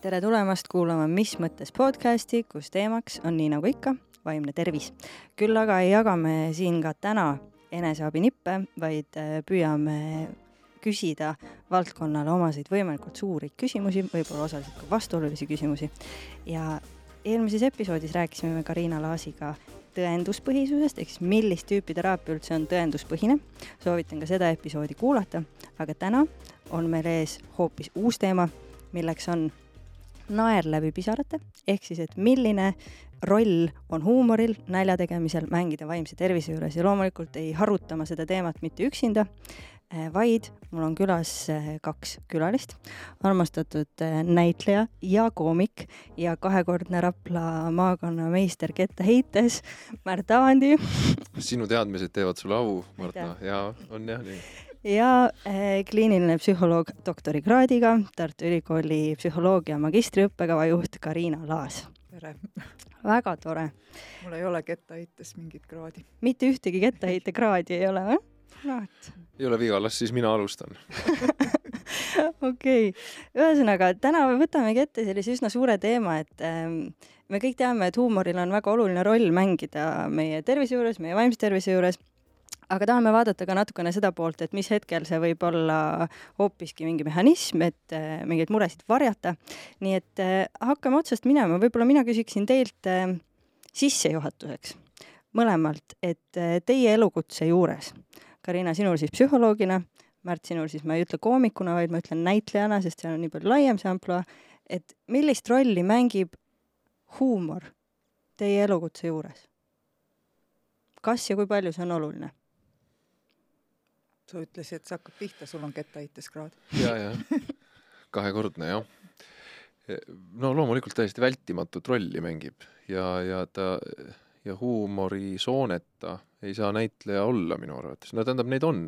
tere tulemast kuulama Mis mõttes podcasti, kus teemaks on nii nagu ikka vaimne tervis. küll aga ei jaga me siin ka täna eneseabinippe, vaid äh, püüame küsida valdkonnale omaseid võimalikult suuri küsimusi, võib-olla osaliselt ka vastuolulisi küsimusi. ja eelmises episoodis rääkisime me Karina Laasiga tõenduspõhisusest, ehk siis millist tüüpi teraapia üldse on tõenduspõhine. soovitan ka seda episoodi kuulata, aga täna on meil ees hoopis uus teema, milleks on naer läbi pisarate, ehk siis, et milline roll on huumoril nalja tegemisel mängida vaimse tervise juures. Ja loomulikult ei haruta ma seda teemat mitte üksinda, eh, vaid mul on külas eh, kaks külalist, armastatud eh, näitleja ja koomik ja kahekordne Rapla maakonna meister kettaheites Märt Avandi. sinu teadmised teevad sulle au, Marta, ja on jah nii ja eh, kliiniline psühholoog doktorikraadiga, Tartu Ülikooli psühholoogia magistriõppekava juht Karina Laas. tere! väga tore. mul ei ole kettaheites mingit kraadi. mitte ühtegi kettaheite kraadi ei ole või? et. ei ole viga, las siis mina alustan okei okay., ühesõnaga täna võtamegi ette sellise üsna suure teema, et ähm, me kõik teame, et huumoril on väga oluline roll mängida meie tervise juures, meie vaimse tervise juures aga tahame vaadata ka natukene seda poolt, et mis hetkel see võib olla hoopiski mingi mehhanism, et äh, mingeid muresid varjata. nii et äh, hakkame otsast minema, võib-olla mina küsiksin teilt äh, sissejuhatuseks mõlemalt, et teie elukutse juures, Karina, sinul siis psühholoogina, Märt, sinul siis ma ei ütle koomikuna, vaid ma ütlen näitlejana, sest see on nii palju laiem see ampluaa, et millist rolli mängib huumor teie elukutse juures? kas ja kui palju see on oluline? Sa ütlesid, et see hakkab pihta, sul on kettaheiteskraad. ja, ja kahekordne jah. no loomulikult täiesti vältimatut rolli mängib ja, ja ta ja huumorisooneta ei saa näitleja olla minu arvates, no tähendab, neid on,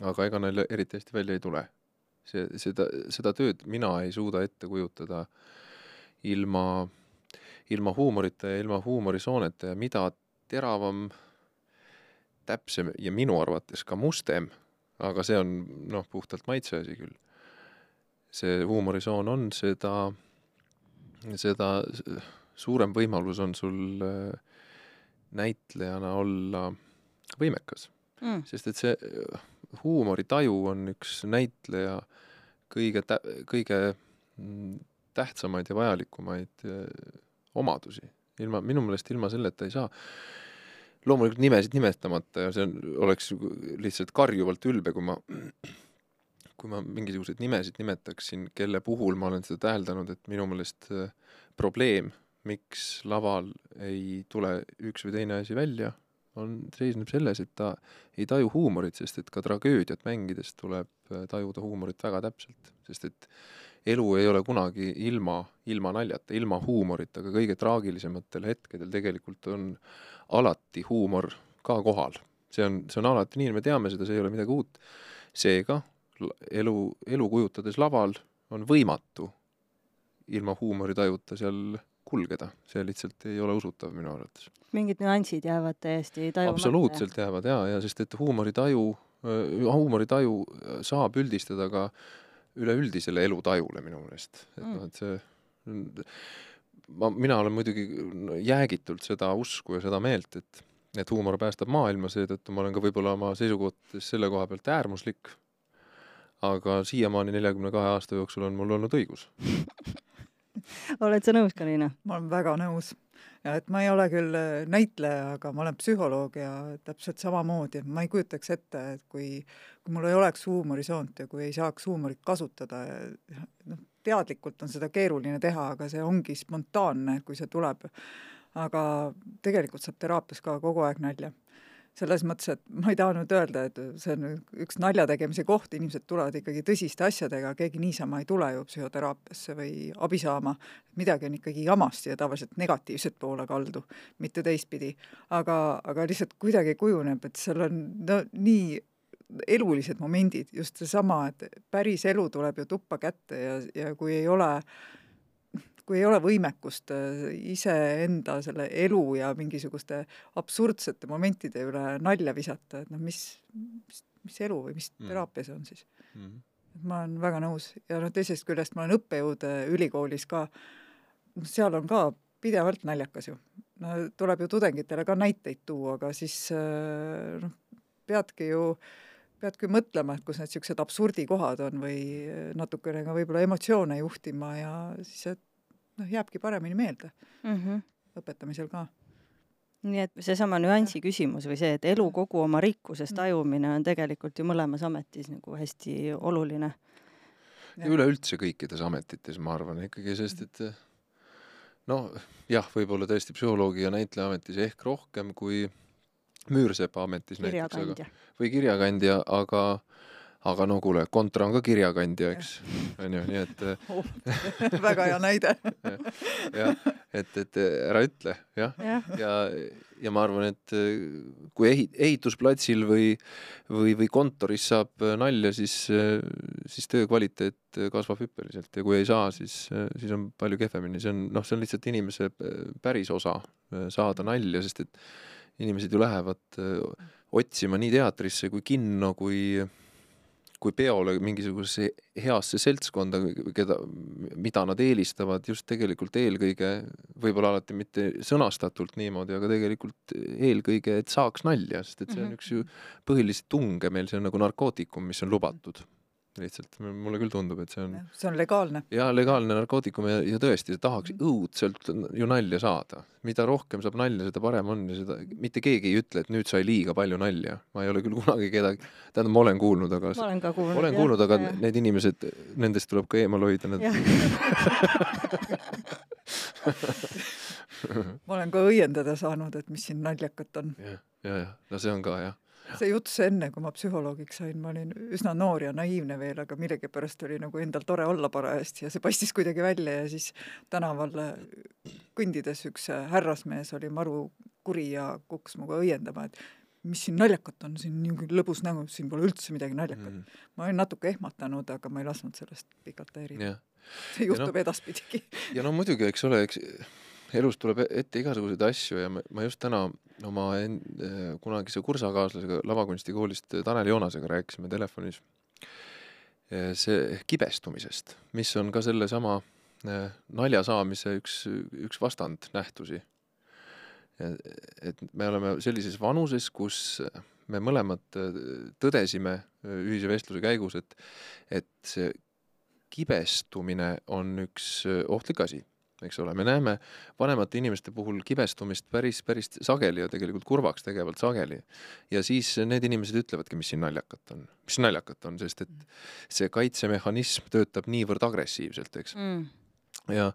aga ega neil eriti hästi välja ei tule. see, seda, seda tööd mina ei suuda ette kujutada ilma, ilma huumorita ja ilma huumorisooneta ja mida teravam, täpsem ja minu arvates ka mustem aga see on noh, puhtalt maitse asi küll. see huumorisoon on, seda, seda suurem võimalus on sul äh, näitlejana olla võimekas mm.. sest et see äh, huumoritaju on üks näitleja kõige tä-, kõige mm, tähtsamaid ja vajalikumaid äh, omadusi. ilma, minu meelest ilma selleta ei saa loomulikult nimesid nimetamata ja see on, oleks lihtsalt karjuvalt ülbe, kui ma, kui ma mingisuguseid nimesid nimetaksin, kelle puhul ma olen seda täheldanud, et minu meelest äh, probleem, miks laval ei tule üks või teine asi välja, on, seisneb selles, et ta ei taju huumorit, sest et ka tragöödiat mängides tuleb äh, tajuda huumorit väga täpselt, sest et elu ei ole kunagi ilma, ilma naljata, ilma huumorita, aga kõige traagilisematel hetkedel tegelikult on alati huumor ka kohal. see on, see on alati nii, me teame seda, see ei ole midagi uut. seega elu, elu kujutades laval on võimatu ilma huumoritajuta seal kulgeda, see lihtsalt ei ole usutav minu arvates. mingid nüansid jäävad täiesti tajumata? absoluutselt jäävad jaa, ja sest et huumoritaju, huumoritaju saab üldistada ka üleüldisele elutajule minu meelest, et mm. noh, et see ma, mina olen muidugi jäägitult seda usku ja seda meelt, et, et huumor päästab maailma, seetõttu ma olen ka võib-olla oma seisukohtades selle koha pealt äärmuslik. aga siiamaani neljakümne kahe aasta jooksul on mul olnud õigus oled sa nõus, Karina? ma olen väga nõus ja et ma ei ole küll äh, näitleja, aga ma olen psühholoog ja täpselt samamoodi, et ma ei kujutaks ette, et kui, kui mul ei oleks huumorisoont ja kui ei saaks huumorit kasutada, noh, teadlikult on seda keeruline teha, aga see ongi spontaanne, kui see tuleb. aga tegelikult saab teraapias ka kogu aeg nalja. selles mõttes, et ma ei taha nüüd öelda, et see on üks nalja tegemise koht, inimesed tulevad ikkagi tõsiste asjadega, keegi niisama ei tule ju psühhoteraapiasse või abi saama, midagi on ikkagi jamasti ja tavaliselt negatiivset poole kaldu, mitte teistpidi. aga, aga lihtsalt kuidagi kujuneb, et seal on no nii elulised momendid, just seesama, et päris elu tuleb ju tuppa kätte ja, ja kui ei ole kui ei ole võimekust äh, iseenda selle elu ja mingisuguste absurdsete momentide üle nalja visata, et noh, mis, mis, mis elu või mis mm. teraapia see on siis mm.? ma olen väga nõus ja noh, teisest küljest ma olen õppejõud äh, ülikoolis ka, seal on ka pidevalt naljakas ju. no tuleb ju tudengitele ka näiteid tuua, aga siis äh, noh, peadki ju, peadki mõtlema, et kus need niisugused absurdikohad on või natukene ka võib-olla emotsioone juhtima ja siis et noh, jääbki paremini meelde mm -hmm. õpetamisel ka nii et seesama nüansi küsimus või see, et elu kogu oma rikkuses mm. tajumine on tegelikult ju mõlemas ametis nagu hästi oluline. ja üleüldse kõikides ametites, ma arvan ikkagi, sest et noh, jah, võib-olla tõesti psühholoogi ja näitleja ametis ehk rohkem kui müürsepa ametis näiteks, aga või kirjakandja, aga aga no kuule, kontra on ka kirjakandja, eks, onju, nii et oh, väga hea näide. Jah, et, et ära ütle, jah, ja, ja, ja ma arvan, et kui ehi-, ehitusplatsil või, või, või kontoris saab nalja, siis, siis töö kvaliteet kasvab hüppeliselt ja kui ei saa, siis, siis on palju kehvemini, see on, noh, see on lihtsalt inimese päris osa, saada nalja, sest et inimesed ju lähevad otsima nii teatrisse kui kinno kui kui peole mingisugusesse heasse seltskonda, keda, mida nad eelistavad just tegelikult eelkõige, võib-olla alati mitte sõnastatult niimoodi, aga tegelikult eelkõige, et saaks nalja, sest et see on mhm. üks ju põhilisi tunge meil, see on nagu narkootikum, mis on lubatud lihtsalt, mulle küll tundub, et see on see on legaalne. jaa, legaalne narkootikum ja, ja tõesti, tahaks õudselt ju nalja saada. mida rohkem saab nalja, seda parem on ja seda, mitte keegi ei ütle, et nüüd sai liiga palju nalja. ma ei ole küll kunagi kedagi, tähendab, ma olen kuulnud, aga ma olen ka kuulnud, olen kuulnud, aga ja. need inimesed, nendest tuleb ka eemal hoida, need ma olen ka õiendada saanud, et mis siin naljakat on ja,. jah, ja, ja no see on ka jah see jutt enne, kui ma psühholoogiks sain, ma olin üsna noor ja naiivne veel, aga millegipärast oli nagu endal tore olla parajasti ja see paistis kuidagi välja ja siis tänaval kõndides üks härrasmees oli maru kuri ja kukkus minuga õiendama, et mis siin naljakat on, siin niisugune lõbus nägu, siin pole üldse midagi naljakat mm. -hmm. ma olin natuke ehmatanud, aga ma ei lasknud sellest pikalt häirida. see juhtub no, edaspidigi. ja no muidugi, eks ole, eks elus tuleb ette igasuguseid asju ja ma, ma just täna oma en, kunagise kursakaaslasega lavakunstikoolist Tanel Joonasega rääkisime telefonis see kibestumisest, mis on ka sellesama eh, nalja saamise üks, üks vastandnähtusi. et me oleme sellises vanuses, kus me mõlemad tõdesime ühise vestluse käigus, et, et see kibestumine on üks ohtlik asi eks ole, me näeme vanemate inimeste puhul kibestumist päris, päris sageli ja tegelikult kurvaks tegevalt sageli. ja siis need inimesed ütlevadki, mis siin naljakat on, mis naljakat on, sest et see kaitsemehhanism töötab niivõrd agressiivselt, eks. Mm. Ja,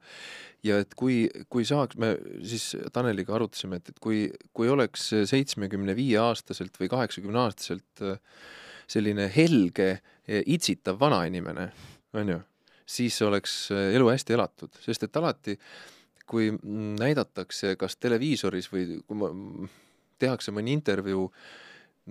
ja et kui, kui saaks, me siis Taneliga arutasime, et, et kui, kui oleks seitsmekümne viie aastaselt või kaheksakümne aastaselt selline helge, itsitav vanainimene, onju siis oleks äh, elu hästi elatud, sest et alati, kui näidatakse kas televiisoris või kui ma, tehakse mõni intervjuu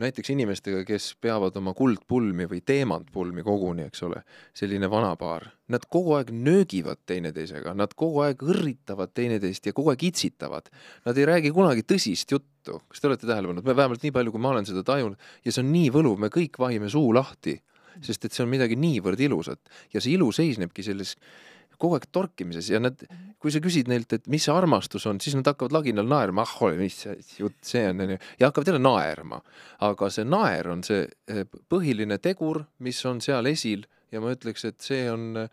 näiteks inimestega, kes peavad oma kuldpulmi või teemantpulmi koguni, eks ole, selline vanapaar, nad kogu aeg nöögivad teineteisega, nad kogu aeg õrritavad teineteist ja kogu aeg itsitavad. Nad ei räägi kunagi tõsist juttu, kas te olete tähele pannud, vähemalt nii palju, kui ma olen seda tajunud. Ja see on nii võluv, me kõik vahime suu lahti sest et see on midagi niivõrd ilusat. Ja see ilu seisnebki selles kogu aeg torkimises ja nad, kui sa küsid neilt, et mis see armastus on, siis nad hakkavad laginal naerma, ah ole, mis jutt see on, onju, ja hakkavad jälle naerma. aga see naer on see eh, põhiline tegur, mis on seal esil. Ja ma ütleks, et see on,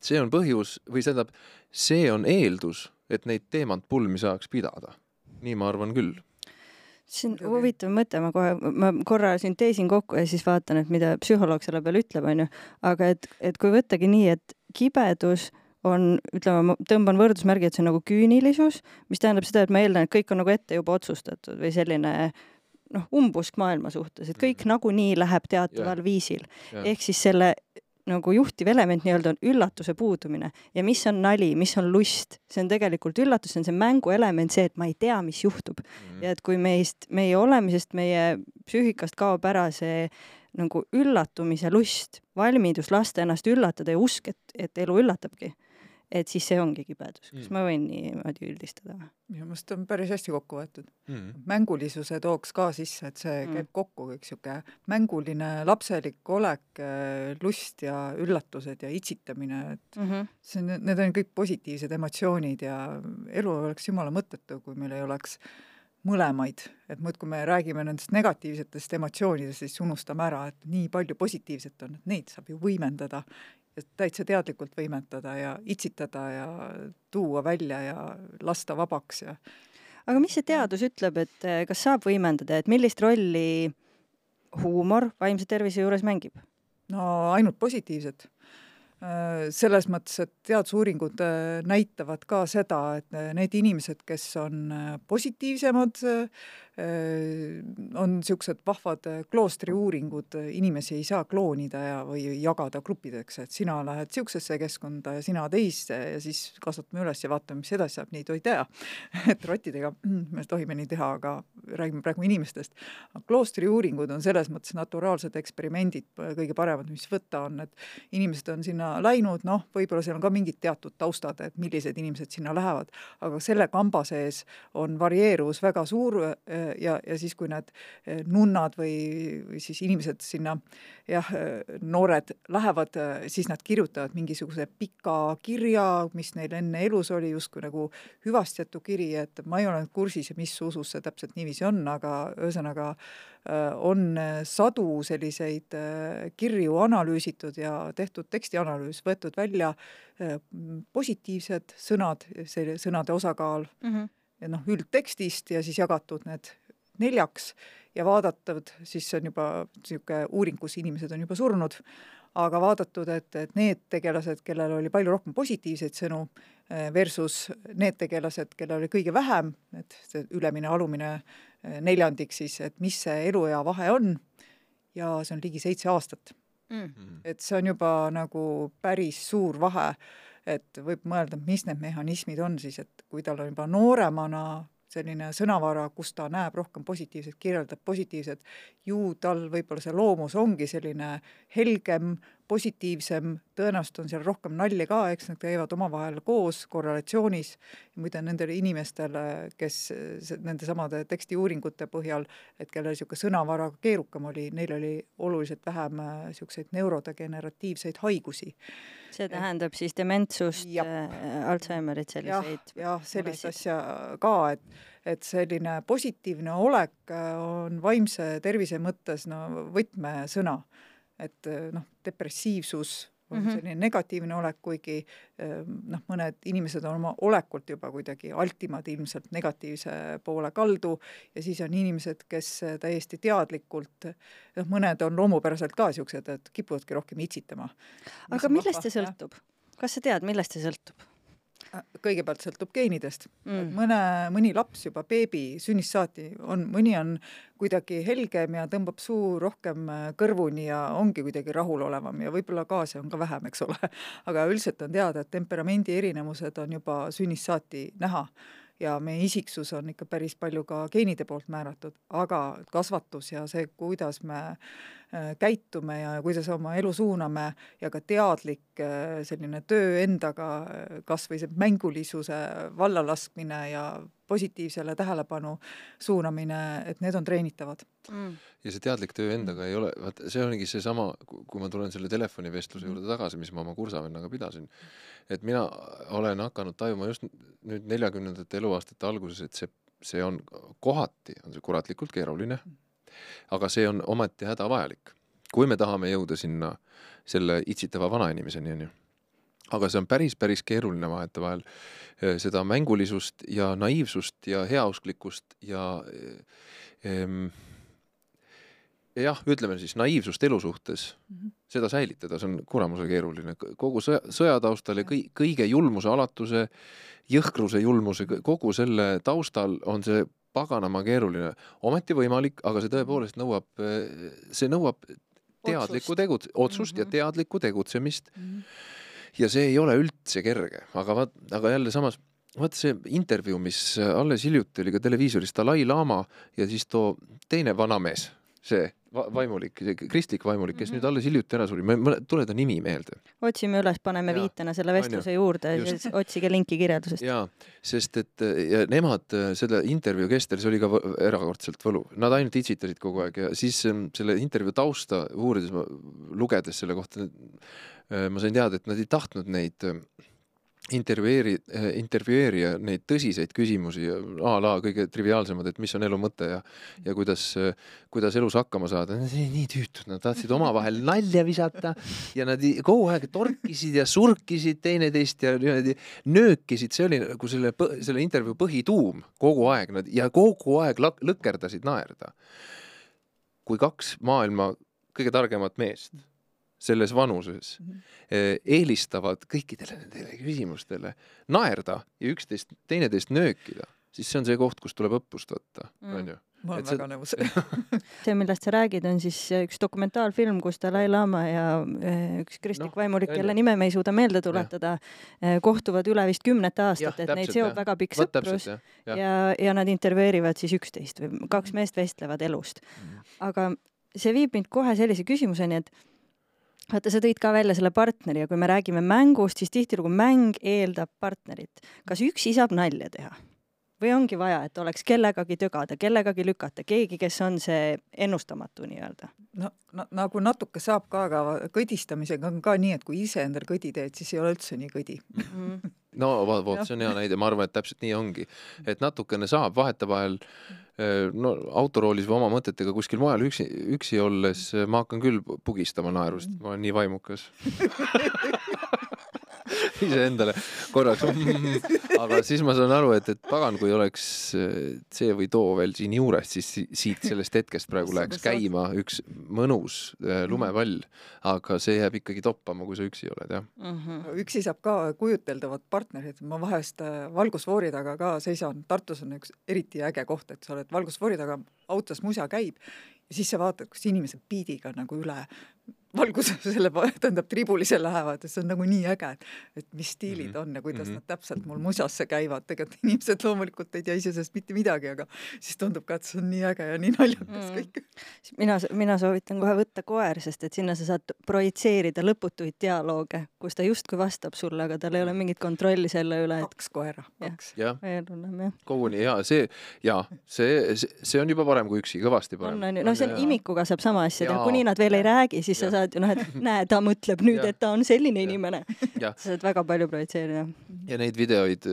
see on põhjus või tähendab, see on eeldus, et neid teemantpulmi saaks pidada. nii ma arvan küll see on huvitav mõte, ma kohe, ma korra sünteesin kokku ja siis vaatan, et mida psühholoog selle peale ütleb, onju. aga et, et kui võttagi nii, et kibedus on, ütleme, ma tõmban võrdusmärgi, et see on nagu küünilisus, mis tähendab seda, et ma eeldan, et kõik on nagu ette juba otsustatud või selline noh, umbusk maailma suhtes, et kõik mm. nagunii läheb teataval yeah. viisil. ehk siis selle nagu juhtiv element nii-öelda on üllatuse puudumine ja mis on nali, mis on lust, see on tegelikult üllatus, see on see mänguelement, see, et ma ei tea, mis juhtub mm. -hmm. ja et kui meist, meie olemisest, meie psüühikast kaob ära see nagu üllatumise lust, valmidus lasta ennast üllatada ja usk, et, et elu üllatabki. Et siis see ongi kibedus. kas Mm. ma võin niimoodi üldistada või? minu meelest on päris hästi kokku võetud. mm.. mängulisuse tooks ka sisse, et see Mm. käib kokku kõik sihuke mänguline lapselik olek, lust ja üllatused ja itsitamine, et Mm -hmm. see on, need on kõik positiivsed emotsioonid ja elu oleks jumala mõttetu, kui meil ei oleks mõlemaid, et muudkui me räägime nendest negatiivsetest emotsioonidest, siis unustame ära, et nii palju positiivset on, et neid saab ju võimendada täitsa teadlikult võimendada ja itsitada ja tuua välja ja lasta vabaks ja aga mis see teadus ütleb, et eh, kas saab võimendada, et millist rolli huumor vaimse tervise juures mängib? no ainult positiivset. selles mõttes, et teadusuuringud äh, näitavad ka seda, et äh, need inimesed, kes on äh, positiivsemad, on niisugused vahvad kloostriuuringud, inimesi ei saa kloonida ja, või jagada gruppideks, et sina lähed niisugusesse keskkonda ja sina teise ja siis kasvatame üles ja vaatame, mis edasi saab, nii ei teha. et rottidega me tohime nii teha, aga räägime praegu inimestest. kloostriuuringud on selles mõttes naturaalsed eksperimendid kõige paremad, mis võtta on, et inimesed on sinna läinud, noh, võib-olla seal on ka mingid teatud taustad, et millised inimesed sinna lähevad, aga selle kamba sees on varieeruvus väga suur ja, ja siis, kui need nunnad või, siis inimesed sinna jah, noored lähevad, siis nad kirjutavad mingisuguse pika kirja, mis neil enne elus oli, justkui nagu hüvastijätu kiri, et ma ei ole nüüd kursis, mis usus see täpselt niiviisi on, aga ühesõnaga on sadu selliseid kirju analüüsitud ja tehtud tekstianalüüs, võetud välja positiivsed sõnad, see sõnade osakaal mm. -hmm. Noh, üldtekstist ja siis jagatud need neljaks ja vaadatud, siis see on juba niisugune uuring, kus inimesed on juba surnud, aga vaadatud, et, et need tegelased, kellel oli palju rohkem positiivseid sõnu, versus need tegelased, kellel oli kõige vähem, et see ülemine, alumine neljandik siis, et mis see eluea vahe on, ja see on ligi seitse aastat. Mm. et see on juba nagu päris suur vahe, et võib mõelda, mis need mehhanismid on siis, et kui tal on juba nooremana selline sõnavara, kus ta näeb rohkem positiivset, kirjeldab positiivset, ju tal võib-olla see loomus ongi selline helgem, positiivsem, tõenäoliselt on seal rohkem nalja ka, eks nad käivad omavahel koos korrelatsioonis. muide, nendele inimestele, kes nendesamade tekstiuuringute põhjal, et kellel niisugune sõnavara keerukam oli, neil oli oluliselt vähem niisuguseid neurodegeneratiivseid haigusi. see tähendab siis dementsust, Jah. Alžeimerit, selliseid jah, sellist muresid. asja ka, et, et selline positiivne olek on vaimse tervise mõttes no võtmesõna. Et noh, depressiivsus on Mhm. selline negatiivne olek, kuigi noh, mõned inimesed on oma olekult juba kuidagi altimad ilmselt negatiivse poole kaldu ja siis on inimesed, kes täiesti teadlikult, noh, mõned on loomupäraselt ka niisugused, et kipuvadki rohkem itsitama. aga millest see sõltub? kas sa tead, millest see sõltub kõigepealt sõltub geenidest mm.? mõne, mõni laps juba beebi sünnist saati on, mõni on kuidagi helgem ja tõmbab suu rohkem äh, kõrvuni ja ongi kuidagi rahulolevam ja võib-olla gaase on ka vähem, eks ole. aga üldiselt on teada, et temperamendi erinevused on juba sünnist saati näha ja meie isiksus on ikka päris palju ka geenide poolt määratud, aga kasvatus ja see, kuidas me käitume ja kuidas oma elu suuname ja ka teadlik äh, selline töö endaga, kas või see mängulisuse vallalaskmine ja positiivsele tähelepanu suunamine, et need on treenitavad. Mm. ja see teadlik töö endaga ei ole, vaata see ongi seesama, kui ma tulen selle telefonivestluse juurde tagasi, mis ma oma kursavennaga pidasin, et mina olen hakanud tajuma just nüüd neljakümnendate eluaastate alguses, et see, see on kohati, on see kuratlikult keeruline, aga see on ometi hädavajalik. kui me tahame jõuda sinna selle itsitava vanainimeseni, on ju aga see on päris, päris keeruline vahetevahel seda mängulisust ja naiivsust ja heausklikkust ja ehm, jah, ütleme siis naiivsust elu suhtes mm, -hmm. seda säilitada, see on kuramuse keeruline. kogu sõja, sõja taustal ja kõi, kõige julmuse, alatuse, jõhkruse, julmuse, kogu selle taustal on see paganama keeruline. ometi võimalik, aga see tõepoolest nõuab, see nõuab teadlikku tegut-, otsust mm -hmm. ja teadlikku tegutsemist mm. -hmm. ja see ei ole üldse kerge, aga vaat, aga jälle samas vaata see intervjuu, mis alles hiljuti oli ka televiisoris, Dalai-laama ja siis too teine vanamees, see vaimulik, kristlik vaimulik, kes mm. -hmm. nüüd alles hiljuti ära suri, ma, ei tule ta nimi meelde. otsime üles, paneme Jaa, viitena selle vestluse juurde, Just. siis otsige linki kirjeldusest. jaa, sest et ja nemad selle intervjuu kestel, see oli ka erakordselt võluv, nad ainult itsitasid kogu aeg ja siis ähm, selle intervjuu tausta uurides, lugedes selle kohta, äh, ma sain teada, et nad ei tahtnud neid äh, intervjueeri-, intervjueerija neid tõsiseid küsimusi a la kõige triviaalsemad, et mis on elu mõte ja ja kuidas, kuidas elus hakkama saada, nii tüütud, nad tahtsid omavahel nalja visata ja nad kogu aeg torkisid ja surkisid teineteist ja niimoodi nöökisid, see oli nagu selle, selle intervjuu põhituum kogu aeg, nad ja kogu aeg lõkerdasid naerda. kui kaks maailma kõige targemat meest selles vanuses Mhm. eh, eelistavad kõikidele nendele küsimustele naerda ja üksteist, teineteist nöökida, siis see on see koht, kus tuleb õppust võtta, Mm. onju. ma olen Et see- väga nõus. see, millest sa räägid, on siis üks dokumentaalfilm, kus Dalai-laama ja eh, üks kristlik Noh, vaimulik, kelle nime me ei suuda meelde tuletada, kohtuvad üle vist kümnet aastat, et neid seob jah. väga pikk vot sõprus täpselt jah, jah. ja, ja nad intervjueerivad siis üksteist või kaks meest vestlevad elust. aga see viib mind kohe sellise küsimuseni, et vaata, sa tõid ka välja selle partneri ja kui me räägime mängust, siis tihtilugu mäng eeldab partnerit. kas üksi saab nalja teha? või ongi vaja, et oleks kellegagi tögada, kellegagi lükata, keegi, kes on see ennustamatu nii-öelda? no, no nagu natuke saab ka, aga kõdistamisega on ka nii, et kui ise endale kõdi teed, siis ei ole üldse nii kõdi. no vot, vot Jah. see on hea näide, ma arvan, et täpselt nii ongi, et natukene saab vahetevahel eh, no autoroolis või oma mõtetega kuskil mujal üksi, üksi olles eh, ma hakkan küll pugistama naerust, ma olen nii vaimukas iseendale korraks. Mm, aga siis ma saan aru, et, et pagan, kui oleks eh, see või too veel siin juures, siis si- siit sellest hetkest praegu läheks käima üks mõnus eh, lumepall, aga see jääb ikkagi toppama, kui sa üksi oled, jah. Mhm. üksi saab ka kujuteldavat partnerit, ma vahest äh, valgusfoori taga ka seisan, Tartus on üks eriti äge koht, et sa oled valgusfoori taga, autos musa käib ja siis sa vaatad, kus inimesed biidiga nagu üle valguse selle, tähendab tribulise lähevad ja see on nagu nii äge, et et mis stiilid Mhm. on ja kuidas Mhm. nad täpselt mul musasse käivad, tegelikult inimesed loomulikult ei tea ise sellest mitte midagi, aga siis tundub ka, et see on nii äge ja nii naljakas Mm. kõik. mina, mina soovitan kohe võtta koer, sest et sinna sa saad projitseerida lõputuid dialoogi, kus ta justkui vastab sulle, aga tal ei ole mingit kontrolli selle üle, et kaks koera, kaks. veel hullem jah. koguni ja see ja see, see, on juba parem kui üksi, kõvasti parem. on, on ju, noh, see on imikuga saab sama asja teha, kuni nad veel ei räägi, siis sa Jah. Saad ju noh, et näe, ta mõtleb nüüd, et ta on selline Jah. inimene. sa saad väga palju projitseerida. ja neid videoid,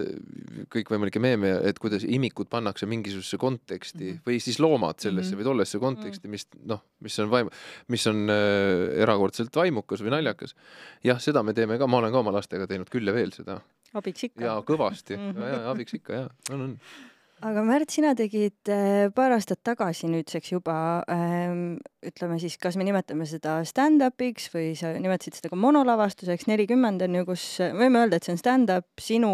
kõikvõimalikke meeme, et kuidas imikud pannakse mingisugusesse konteksti mm -hmm. või siis loomad sellesse mm Mhm. -hmm. või tollesse konteksti, mis noh, mis on vaim-, mis on äh, erakordselt vaimukas või naljakas. jah, seda me teeme ka, ma olen ka oma lastega teinud küll ja veel seda abiks ikka ja. kõvasti Mhm. ja, ja abiks ikka ja on, on. Aga Märt, sina tegid äh, paar aastat tagasi nüüdseks juba ähm, ütleme siis, kas me nimetame seda stand-up'iks või sa nimetasid seda ka monolavastuseks, nelikümmend on ju, kus võime öelda, et see on stand-up sinu,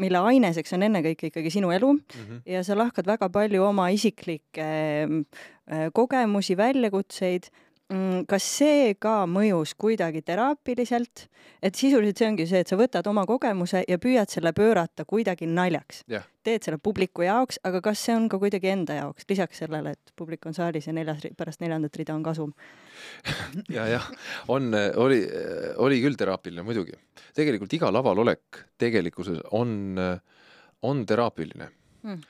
mille aineseks on ennekõike ikkagi sinu elu Mhm. ja sa lahkad väga palju oma isiklikke äh, kogemusi, väljakutseid. Kas see ka mõjus kuidagi teraapiliselt, et sisuliselt see ongi see, et sa võtad oma kogemuse ja püüad selle pöörata kuidagi naljaks Jah. teed selle publiku jaoks, aga kas see on ka kuidagi enda jaoks, lisaks sellele, et publik on saalis ja neljas, pärast neljandat rida on kasum? ja, jah, on, oli, oli küll teraapiline muidugi. tegelikult iga laval olek tegelikkuses on, on teraapiline Mm.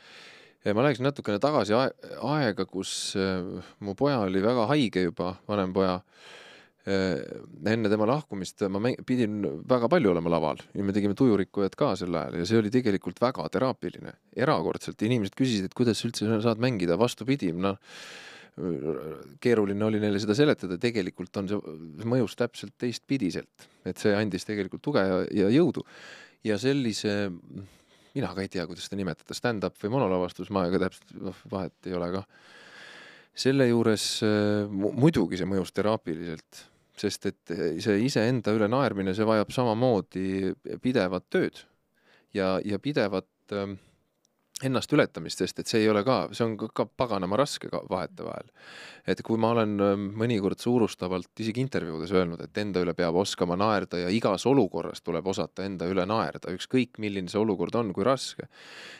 Ma läheksin natukene tagasi ae- aega, kus äh, mu poja oli väga haige juba, vanem poja. enne tema lahkumist ma pidin väga palju olema laval. Ja me tegime Tujurikkujat ka sel ajal. Ja see oli tegelikult väga teraapiline, erakordselt, inimesed küsisid, et kuidas sa üldse saad mängida, vastupidi, noh keeruline oli neile seda seletada, tegelikult on see, mõjus täpselt teistpidiselt, et see andis tegelikult tuge ja, ja jõudu. Ja sellise mina ka ei tea, kuidas seda nimetada, stand-up või monolavastus, ma ega täpselt noh, vahet ei ole ka. selle juures äh, mu- muidugi see mõjus teraapiliselt, sest et äh, see iseenda üle naermine, see vajab samamoodi pidevat tööd ja, ja pidevat ähm, ennast ületamist, sest et see ei ole ka, see on ka, paganama raske ka vahetevahel. et kui ma olen ähm, mõnikord suurustavalt isegi intervjuudes öelnud, et enda üle peab oskama naerda ja igas olukorras tuleb osata enda üle naerda, ükskõik milline see olukord on, kui raske,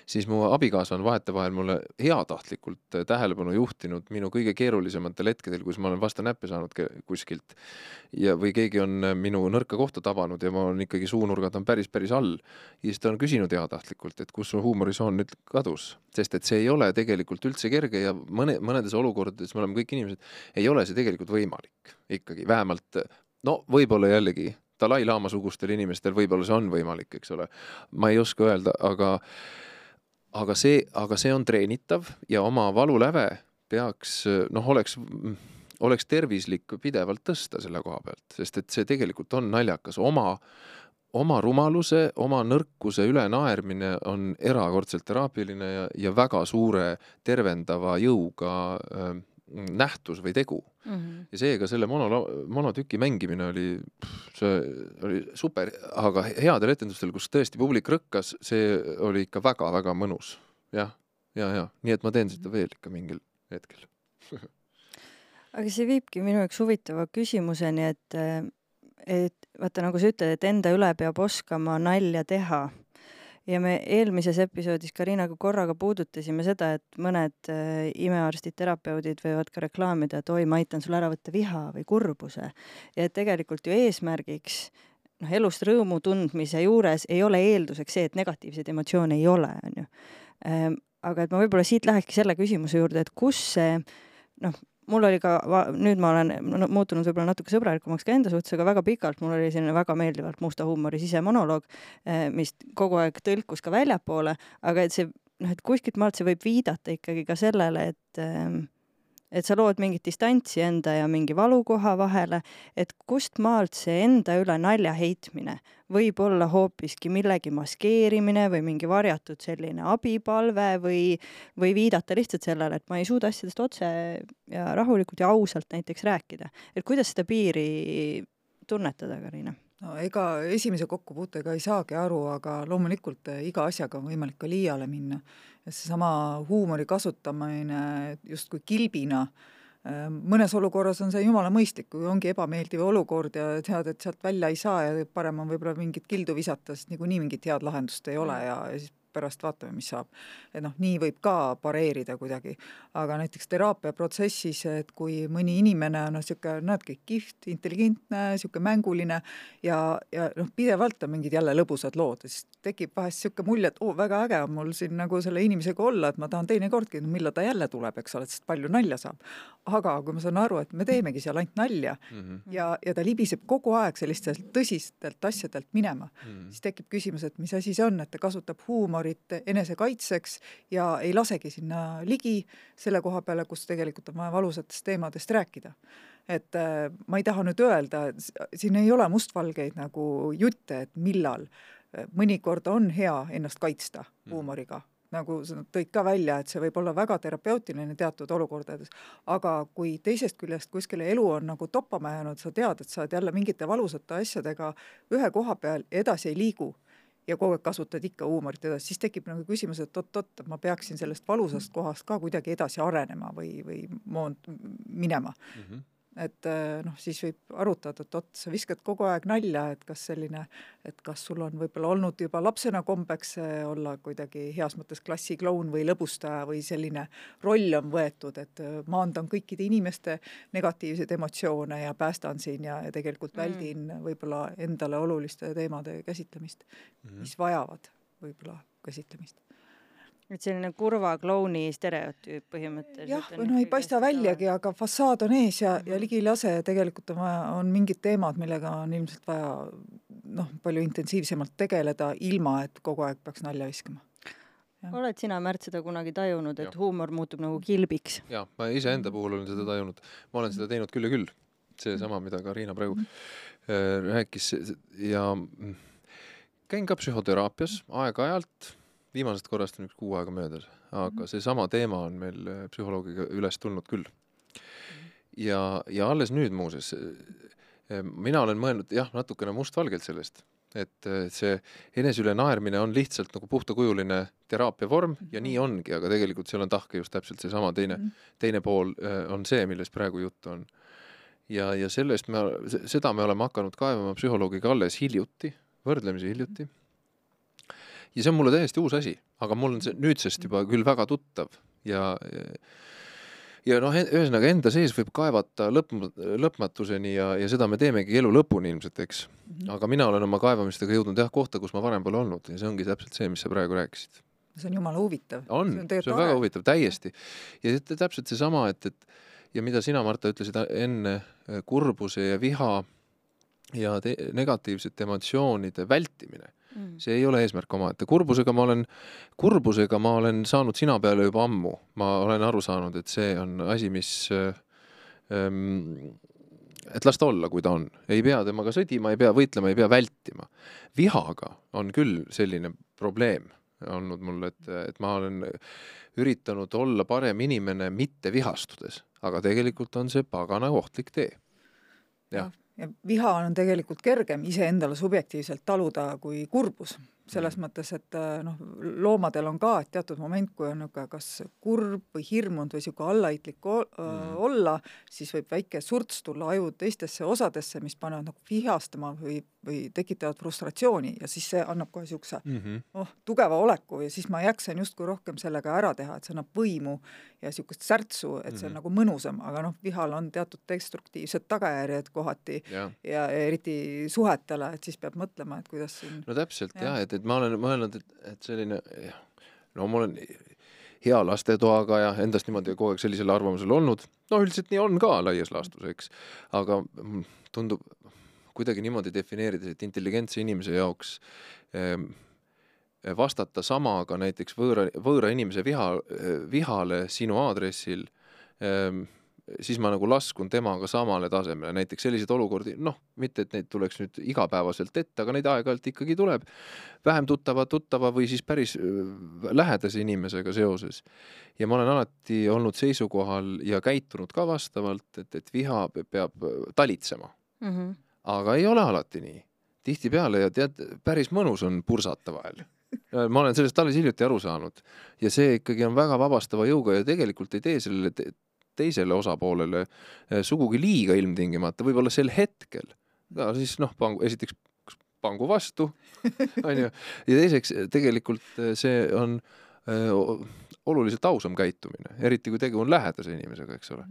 siis mu abikaasa on vahetevahel mulle heatahtlikult äh, tähelepanu juhtinud minu kõige keerulisematel hetkedel, kus ma olen vastu näppe saanud kuskilt ja, või keegi on äh, minu nõrka kohta tabanud ja ma olen ikkagi suunurgad on päris, päris all. ja siis ta on küsinud heatahtlikult, et kus su huumorisoon nüüd kadus, sest et see ei ole tegelikult üldse kerge ja mõne, mõnedes olukordades me oleme kõik inimesed, ei ole see tegelikult võimalik ikkagi, vähemalt no võib-olla jällegi Dalai-laama sugustel inimestel võib-olla see on võimalik, eks ole. ma ei oska öelda, aga aga see, aga see on treenitav ja oma valuläve peaks noh, oleks oleks tervislik pidevalt tõsta selle koha pealt, sest et see tegelikult on naljakas, oma oma rumaluse, oma nõrkuse ülenaermine on erakordselt teraapiline ja, ja väga suure tervendava jõuga äh, nähtus või tegu mm. -hmm. ja seega selle mono, monotüki mängimine oli, see oli super, aga headel etendustel, kus tõesti publik rõkkas, see oli ikka väga-väga mõnus. jah, ja, ja, ja nii et ma teen seda veel ikka mingil hetkel aga see viibki minu jaoks huvitava küsimuseni, et et vaata, nagu sa ütled, et enda üle peab oskama nalja teha. ja me eelmises episoodis Karinaga korraga puudutasime seda, et mõned äh, imearstid, terapeudid võivad ka reklaamida, et oi, ma aitan sul ära võtta viha või kurbuse. ja tegelikult ju eesmärgiks noh, elust rõõmu tundmise juures ei ole eelduseks see, et negatiivseid emotsioone ei ole, on ju. Ähm, aga et ma võib-olla siit lähekski selle küsimuse juurde, et kus see noh, mul oli ka, nüüd ma olen muutunud võib-olla natuke sõbralikumaks ka enda suhtes, aga väga pikalt mul oli selline väga meeldivalt musta huumori sisemonoloog, eh, mis kogu aeg tõlkus ka väljapoole, aga et see noh, et kuskilt maalt see võib viidata ikkagi ka sellele, et äh, et sa lood mingit distantsi enda ja mingi valukoha vahele, et kust maalt see enda üle nalja heitmine võib olla hoopiski millegi maskeerimine või mingi varjatud selline abipalve või, või viidata lihtsalt sellele, et ma ei suuda asjadest otse ja rahulikult ja ausalt näiteks rääkida. et kuidas seda piiri tunnetada, Karina? No ega esimese kokkupuutega ei saagi aru, aga loomulikult iga asjaga on võimalik ka liiale minna. Seesama huumori kasutamine justkui kilbina, ähm, mõnes olukorras on see jumala mõistlik, kui ongi ebameeldiv olukord ja tead, et sealt välja ei saa ja parem on võib-olla mingit kildu visata, sest niikuinii mingit head lahendust ei ole ja, ja siis pärast vaatame, mis saab. et noh, nii võib ka pareerida kuidagi, aga näiteks teraapiaprotsessis, et kui mõni inimene on noh, niisugune näedki, kihvt, intelligentne, niisugune mänguline ja, ja noh, pidevalt on mingid jälle lõbusad lood, siis tekib vahest niisugune mulje, et oo, väga äge on mul siin nagu selle inimesega olla, et ma tahan teinekordki, millal ta jälle tuleb, eks ole, sest palju nalja saab. aga kui ma saan aru, et me teemegi seal ainult nalja mm -hmm. ja, ja ta libiseb kogu aeg sellistelt tõsistelt asjadelt minema mm, -hmm. siis tekib küsimus, et mis asi see on, et ta kasutab huumorit enesekaitseks ja ei lasegi sinna ligi selle koha peale, kus tegelikult on vaja valusatest teemadest rääkida et äh, ma ei taha nüüd öelda, siin ei ole mustvalgeid nagu jutte, et millal mõnikord on hea ennast kaitsta mm. huumoriga, nagu sa tõid ka välja, et see võib olla väga terapeutiline teatud olukordades, aga kui teisest küljest kuskile elu on nagu toppama jäänud, sa tead, et sa oled jälle mingite valusate asjadega ühe koha peal ja edasi ei liigu ja kogu aeg kasutad ikka huumorit edasi, siis tekib nagu küsimus, et oot-oot, ma peaksin sellest valusast kohast ka kuidagi edasi arenema või, või moond-, minema mm. -hmm et äh, noh, siis võib arutada, et oot, sa viskad kogu aeg nalja, et kas selline, et kas sul on võib-olla olnud juba lapsena kombeks äh, olla kuidagi heas mõttes klassikloun või lõbustaja või selline roll on võetud, et äh, maandan kõikide inimeste negatiivseid emotsioone ja päästan siin ja, ja tegelikult mm. väldin mm. võib-olla endale oluliste teemade käsitlemist mm, -hmm. mis vajavad võib-olla käsitlemist et selline kurva klouni stereotüüp põhimõtteliselt. jah, või no ei paista väljagi, aga fassaad on ees ja, ja mhm. ligi ei lase ja tegelikult on vaja, on mingid teemad, millega on ilmselt vaja noh, palju intensiivsemalt tegeleda, ilma et kogu aeg peaks nalja viskama. oled sina, Märt, seda kunagi tajunud, et ja. huumor muutub nagu kilbiks? jaa, ma iseenda puhul olen seda tajunud. ma olen seda teinud küll ja küll. seesama, mida Karina praegu mm -hmm. rääkis ja mm, käin ka psühhoteraapias aeg-ajalt viimasest korrast on üks kuu aega möödas, aga mhm. seesama teema on meil äh, psühholoogiga üles tulnud küll. ja, ja alles nüüd muuseas, äh, mina olen mõelnud jah, natukene mustvalgelt sellest, et äh, see enese üle naermine on lihtsalt nagu puhtakujuline teraapiavorm ja nii ongi, aga tegelikult seal on tahke just täpselt seesama teine -hmm. teine pool äh, on see, millest praegu juttu on. ja, ja sellest me, seda me oleme hakanud kaevama psühholoogiga alles hiljuti, võrdlemisi hiljuti. Ja see on mulle täiesti uus asi, aga mul on see nüüdsest juba küll väga tuttav ja, ja noh, ühesõnaga enda sees võib kaevata lõpp, lõpmatuseni ja, ja seda me teemegi elu lõpuni ilmselt, eks. -hmm. aga mina olen oma kaevamistega jõudnud jah, kohta, kus ma varem pole olnud ja see ongi täpselt see, mis sa praegu rääkisid. see on jumala huvitav. on, see on, see on väga huvitav, täiesti. ja täpselt seesama, et, et ja mida sina, Marta, ütlesid enne, kurbuse ja viha ja te negatiivsete emotsioonide vältimine mm.. see ei ole eesmärk omaette, kurbusega ma olen, kurbusega ma olen saanud sina peale juba ammu, ma olen aru saanud, et see on asi, mis ähm, et las ta olla, kui ta on, ei pea temaga sõdima, ei pea võitlema, ei pea vältima. vihaga on küll selline probleem olnud mul, et, et ma olen üritanud olla parem inimene mitte vihastudes, aga tegelikult on see pagana ohtlik tee. jah ja viha on tegelikult kergem iseendale subjektiivselt taluda kui kurbus selles mm. mõttes, et äh, noh, loomadel on ka, teatud moment, kui on niisugune kas kurb või hirmunud või niisugune allaheitlik mm. olla, siis võib väike surts tulla aju teistesse osadesse, mis panevad nagu vihastama või, või tekitavad frustratsiooni ja siis see annab kohe niisuguse mm -hmm. oh, tugeva oleku ja siis ma jaksan justkui rohkem sellega ära teha, et see annab võimu ja niisugust särtsu, et see on mm -hmm. nagu mõnusam, aga noh, vihal on teatud destruktiivsed tagajärjed kohati ja, ja eriti suhetele, et siis peab mõtlema, et kuidas siin no täpselt ja. jah, et, et ma olen mõelnud, et, et selline, no ma olen hea lastetoaga ja endast niimoodi kogu aeg sellisel arvamusel olnud, no üldiselt nii on ka laias laastus, eks, aga tundub kuidagi niimoodi defineerides, et intelligentse inimese jaoks eh, vastata samaga näiteks võõra, võõra inimese viha, vihale sinu aadressil eh, siis ma nagu laskun temaga samale tasemele, näiteks selliseid olukordi, noh, mitte et neid tuleks nüüd igapäevaselt ette, aga neid aeg-ajalt ikkagi tuleb, vähem tuttava, tuttava või siis päris lähedase inimesega seoses. ja ma olen alati olnud seisukohal ja käitunud ka vastavalt, et, et viha peab talitsema mm. -hmm. aga ei ole alati nii. tihtipeale ja tead, päris mõnus on pursata vahel ma olen sellest alles hiljuti aru saanud ja see ikkagi on väga vabastava jõuga ja tegelikult ei tee sellele teisele osapoolele eh, sugugi liiga ilmtingimata, võib-olla sel hetkel. no siis noh, pangu, esiteks pangu vastu, onju, ja teiseks tegelikult eh, see on öö, eh, oluliselt ausam käitumine, eriti kui tegu on lähedase inimesega, eks ole.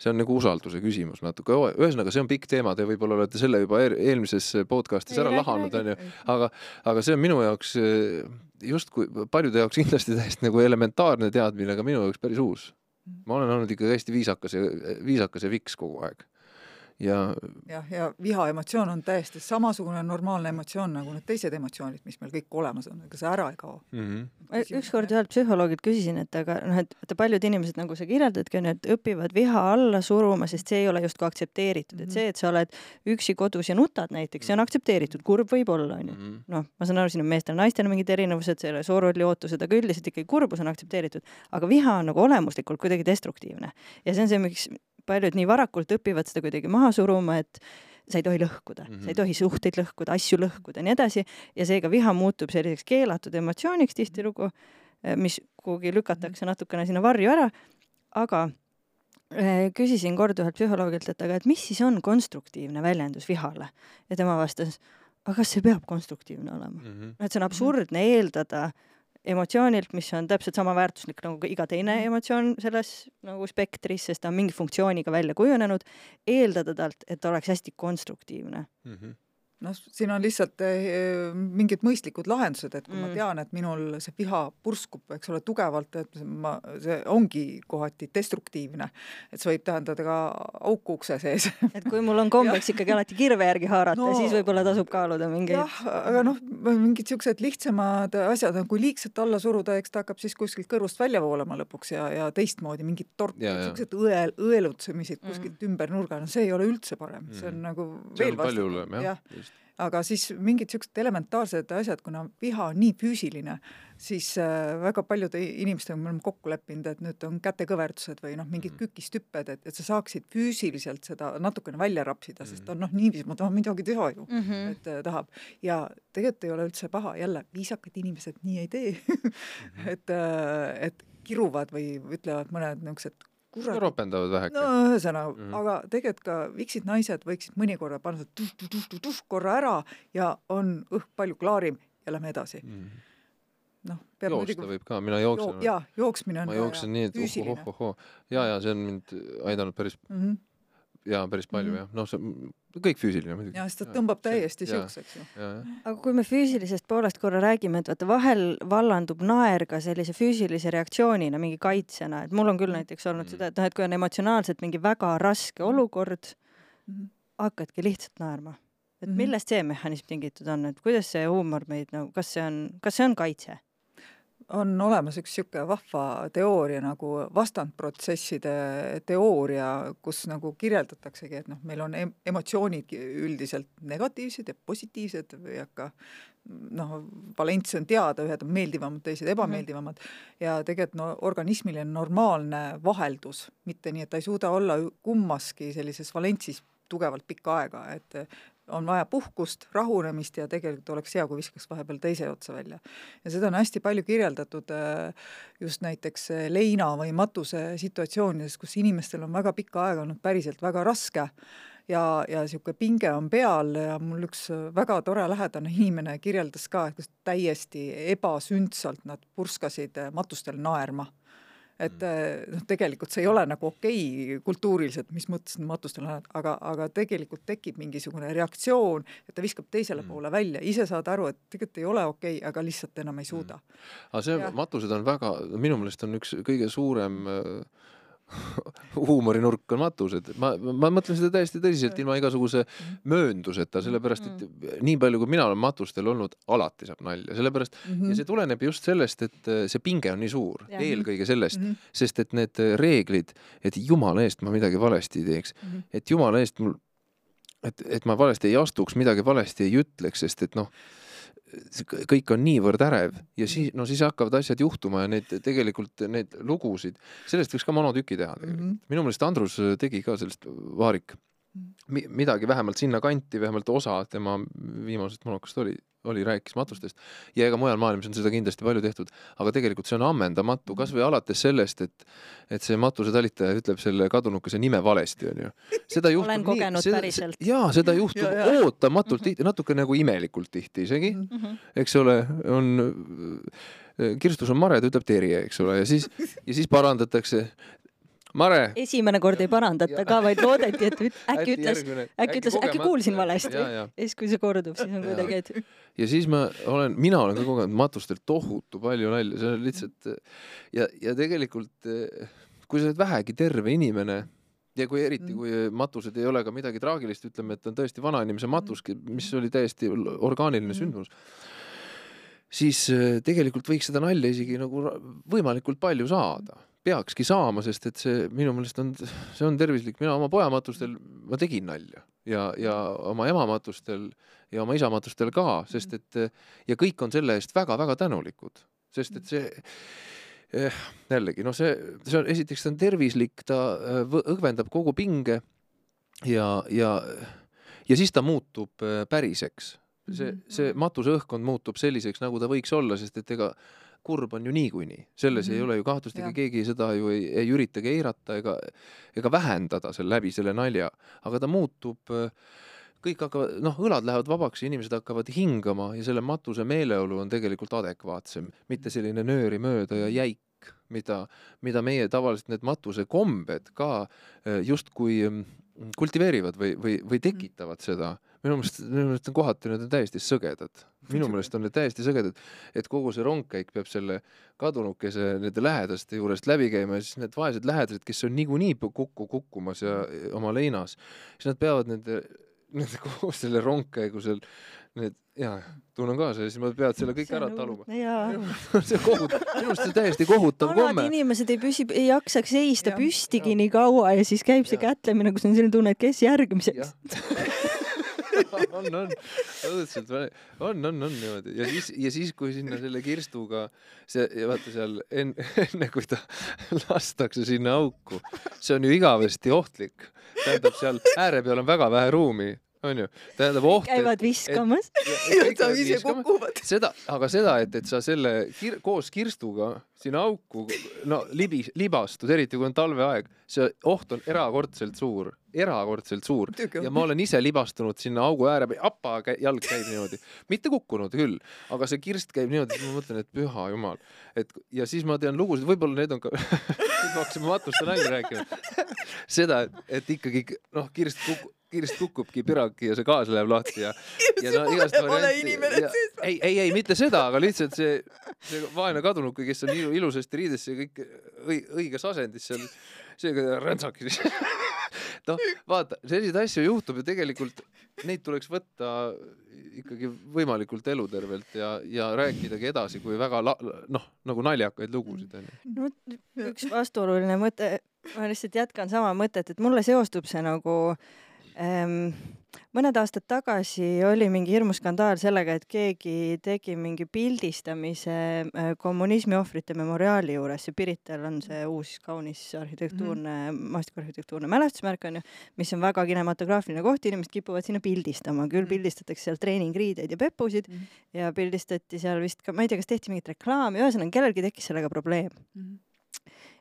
See on nagu usalduse küsimus natuke, ühesõnaga, see on pikk teema, te võib-olla olete selle juba eelmises podcast'is ära lahanud, onju, aga, aga see on minu jaoks justkui paljude jaoks kindlasti täiesti nagu elementaarne teadmine, aga minu jaoks päris uus ma olen olnud ikka hästi viisakas ja, viisakas ja viks kogu aeg ja jah, ja vihaemotsioon on täiesti samasugune normaalne emotsioon nagu need teised emotsioonid, mis meil kõik olemas on, ega see ära ei kao mm. -hmm. ükskord ühelt psühholoogilt küsisin, et aga noh, et vaata paljud inimesed, nagu sa kirjeldadki, on ju, et õpivad viha alla suruma, sest see ei ole justkui aktsepteeritud mm, -hmm. et mhm. see, et sa oled üksi kodus ja nutad näiteks, see on aktsepteeritud, kurb võib olla, on ju. Mhm. noh, ma saan aru, siin on meestel-naistel mingid erinevused, selle soorolli ootused, aga üldiselt ikkagi kurbus on aktsepteeritud, aga viha on nagu olemuslikult kuidagi destruktiivne ja see on see, miks paljud nii varakult õpivad seda kuidagi maha suruma, et sa ei tohi lõhkuda mm, -hmm. sa ei mhm. tohi suhteid lõhkuda, asju lõhkuda ja nii edasi ja seega viha muutub selliseks keelatud emotsiooniks tihtilugu, eh, mis kuhugi lükatakse natukene sinna varju ära, aga eh, küsisin kord ühelt psühholoogilt, et aga et mis siis on konstruktiivne väljendus vihale ja tema vastas, aga kas see peab konstruktiivne olema mm? -hmm. et see on absurdne eeldada emotsioonilt, mis on täpselt sama väärtuslik nagu iga teine mhm. emotsioon selles nagu spektris, sest ta on mingi funktsiooniga välja kujunenud, eeldada talt, et ta oleks hästi konstruktiivne mm. -hmm noh, siin on lihtsalt eh, mingid mõistlikud lahendused, et kui mm. ma tean, et minul see viha purskub, eks ole, tugevalt, et ma, see ongi kohati destruktiivne, et see võib tähendada ka auku ukse sees et kui mul on kombeks ikkagi alati kirve järgi haarata no,, siis võib-olla tasub kaaluda mingeid. jah, aga noh, mingid niisugused lihtsamad asjad, kui liigselt alla suruda, eks ta hakkab siis kuskilt kõrvust välja voolama lõpuks ja, ja teistmoodi mingid torkid, niisugused õel, õelutsemised kuskilt mm. ümber nurga, no see ei ole üldse parem, see on mm. nagu veel vastu. jah ja. Aga siis mingid niisugused elementaarsed asjad, kuna viha on nii füüsiline, siis äh, väga paljude inimestega me oleme kokku leppinud, et nüüd on kätekõverdused või noh, mingid Mhm. kükistüpped, et, et sa saaksid füüsiliselt seda natukene välja rapsida, sest Mhm. on noh, niiviisi ma tahan midagi teha ju mm. -hmm. et äh, tahab ja tegelikult ei ole üldse paha, jälle viisakad inimesed nii ei tee et, äh, et kiruvad või ütlevad mõned niisugused kurat, ropendavad väheke no ühesõnaga mm. -hmm. aga tegelikult ka viksid naised võiksid mõnikord panna tuh-tuh-tuh-tuh korra ära ja on õhk palju klaarim ja lähme edasi. mm. noh, peab joosta muidugi võib ka, mina jooksen joo, jaa, jooksmine on ma jooksen nii, et ohohohoo. ja, ja see on mind aidanud päris mm. -hmm. Ja päris palju Mhm. jah, noh, see kõik füüsiline muidugi. ja sest ta tõmbab täiesti jaa, siukseks ju. aga kui me füüsilisest poolest korra räägime, et vaata vahel vallandub naer ka sellise füüsilise reaktsioonina, mingi kaitsena, et mul on küll näiteks olnud Mm. seda, et noh, et kui on emotsionaalselt mingi väga raske olukord, Mhm. hakkadki lihtsalt naerma. et Mhm. millest see mehhanism tingitud on, et kuidas see huumor meid nagu, kas see on, kas see on kaitse? On olemas üks niisugune vahva teooria nagu vastandprotsesside teooria, kus nagu kirjeldataksegi, et noh, meil on em emotsioonid üldiselt negatiivsed ja positiivsed või hakka noh, valents on teada, ühed on meeldivamad, teised ebameeldivamad. Ja tegelikult no organismil on normaalne vaheldus, mitte nii, et ta ei suuda olla kummaski sellises valentsis tugevalt pikka aega, et on vaja puhkust, rahunemist ja tegelikult oleks hea, kui viskaks vahepeal teise otsa välja. ja seda on hästi palju kirjeldatud äh, just näiteks äh, leina või matuse situatsioonides, kus inimestel on väga pikka aega olnud päriselt väga raske ja, ja niisugune pinge on peal ja mul üks väga tore lähedane inimene kirjeldas ka, et täiesti ebasündsalt nad purskasid äh, matustel naerma et noh, tegelikult see ei ole nagu okei okay, kultuuriliselt, mis mõttes matustel on, aga, aga tegelikult tekib mingisugune reaktsioon, et ta viskab teisele mm. poole välja, ise saad aru, et tegelikult ei ole okei okay,, aga lihtsalt enam ei suuda. Mm.. aga see, matused on väga, minu meelest on üks kõige suurem äh, huumorinurk on matused, ma, ma mõtlen seda täiesti tõsiselt, ilma igasuguse möönduseta, sellepärast et nii palju, kui mina olen matustel olnud, alati saab nalja, sellepärast mm -hmm. ja see tuleneb just sellest, et see pinge on nii suur, eelkõige sellest mm, -hmm. sest et need reeglid, et jumala eest ma midagi valesti ei teeks mm, -hmm. et jumala eest mul, et, et ma valesti ei astuks, midagi valesti ei ütleks, sest et noh, kõik on niivõrd ärev ja siis, no siis hakkavad asjad juhtuma ja neid tegelikult neid lugusid, sellest võiks ka monotüki teha tegelikult mm. -hmm. minu meelest Andrus tegi ka sellest vaarik Mi, midagi vähemalt sinna kanti, vähemalt osa tema viimasest monokast oli, oli, rääkis matustest ja ega mujal maailmas on seda kindlasti palju tehtud, aga tegelikult see on ammendamatu, kasvõi alates sellest, et et see matusetalitaja ütleb selle kadunukese nime valesti, onju. seda juhtub olen kogenud seda, päriselt. jaa, seda juhtub ja, ja. ootamatult tihti, natuke nagu imelikult tihti isegi mm, -hmm. eks ole, on kirstus on mare, ta ütleb Terje, eks ole, ja siis, ja siis parandatakse Mare. esimene kord ei parandata ka, vaid loodeti, et äkki ütles, äkki ütles, äkki kuulsin valesti. ja siis, kui see kordub, siis on kuidagi, et. ja siis ma olen, mina olen ka kogenud matustelt tohutu palju nalja, see on lihtsalt ja, ja tegelikult kui sa oled vähegi terve inimene ja kui eriti, kui matused ei ole ka midagi traagilist, ütleme, et on tõesti vanainimese matus, mis oli täiesti orgaaniline sündmus, siis tegelikult võiks seda nalja isegi nagu võimalikult palju saada peakski saama, sest et see minu meelest on, see on tervislik, mina oma poja matustel, ma tegin nalja ja, ja oma ema matustel ja oma isa matustel ka, sest et ja kõik on selle eest väga-väga tänulikud, sest et see eh, jällegi, noh, see, see on, esiteks ta on tervislik, ta õgvendab kogu pinge ja, ja, ja siis ta muutub päriseks. see, see matuseõhkkond muutub selliseks, nagu ta võiks olla, sest et ega kurb on ju niikuinii, selles mm -hmm. ei ole ju kahtlust, ega keegi seda ju ei, ei üritagi eirata ega, ega vähendada seal läbi selle nalja, aga ta muutub, kõik hakkavad, noh, õlad lähevad vabaks ja inimesed hakkavad hingama ja selle matuse meeleolu on tegelikult adekvaatsem, mitte selline nööri mööda ja jäik, mida, mida meie tavaliselt need matusekombed ka justkui kultiveerivad või, või, või tekitavad seda. Minu meelest, minu meelest on kohati need on täiesti sõgedad minu meelest on need täiesti sõgedad, et kogu see rongkäik peab selle kadunukese nende lähedaste juurest läbi käima ja siis need vaesed lähedased, kes on niikuinii kokku kukkumas ja oma leinas, siis nad peavad nende, nende kogu selle rongkäigu seal, need jaa, tunnen kaasa ja siis nad peavad selle kõik ära taluma. see kohutav, minu arust see on täiesti kohutav komme. vanad inimesed ei püsi, ei jaksaks seista ja, püstigi ja. nii kaua ja siis käib see ja. kätlemine, kus on selline tunne, et kes järgmiseks on, on, õudselt, on, on, on niimoodi ja siis, ja siis, kui sinna selle kirstuga see, vaata seal enne, enne kui ta lastakse sinna auku, see on ju igavesti ohtlik. tähendab, seal ääre peal on väga vähe ruumi onju, tähendab oht. käivad viskamas. seda, aga seda, et, et sa selle kir koos kirstuga sinna auku, no libis, libastud, eriti kui on talveaeg, see oht on erakordselt suur, erakordselt suur. Ja ma olen ise libastunud sinna augu ääre peal, apa jalg käib niimoodi, mitte kukkunud küll, aga see kirst käib niimoodi, et ma mõtlen, et püha jumal, et ja siis ma tean lugusid, võib-olla need on ka nüüd me hakkasime matuste nalja rääkima. Seda, et ikkagi noh, kirst kukub kirst kukubki piraki ja see gaas läheb lahti ja, ja no igast varianti. ei, ei, ei mitte seda, aga lihtsalt see, see vaene kadunuke, kes on ilu, ilusasti riides ja kõik õiges asendis seal, seega ränsakis noh, vaata, selliseid asju juhtub ja tegelikult neid tuleks võtta ikkagi võimalikult elutervelt ja, ja rääkidagi edasi, kui väga la, noh, nagu naljakaid lugusid onju. no üks vastuoluline mõte, ma lihtsalt jätkan sama mõtet, et mulle seostub see nagu äh, mõned aastad tagasi oli mingi hirmus skandaal sellega, et keegi tegi mingi pildistamise äh, kommunismi ohvrite memoriaali juures ja Pirital on see uus kaunis arhitektuurne mm -hmm., maastikuarhitektuurne mälestusmärk onju, mis on väga kinematograafiline koht, inimesed kipuvad sinna pildistama, küll -hmm. pildistatakse seal treeningriideid ja pepusid mm -hmm. ja pildistati seal vist ka, ma ei tea, kas tehti mingit reklaami, ühesõnaga kellelgi tekkis sellega probleem mm. -hmm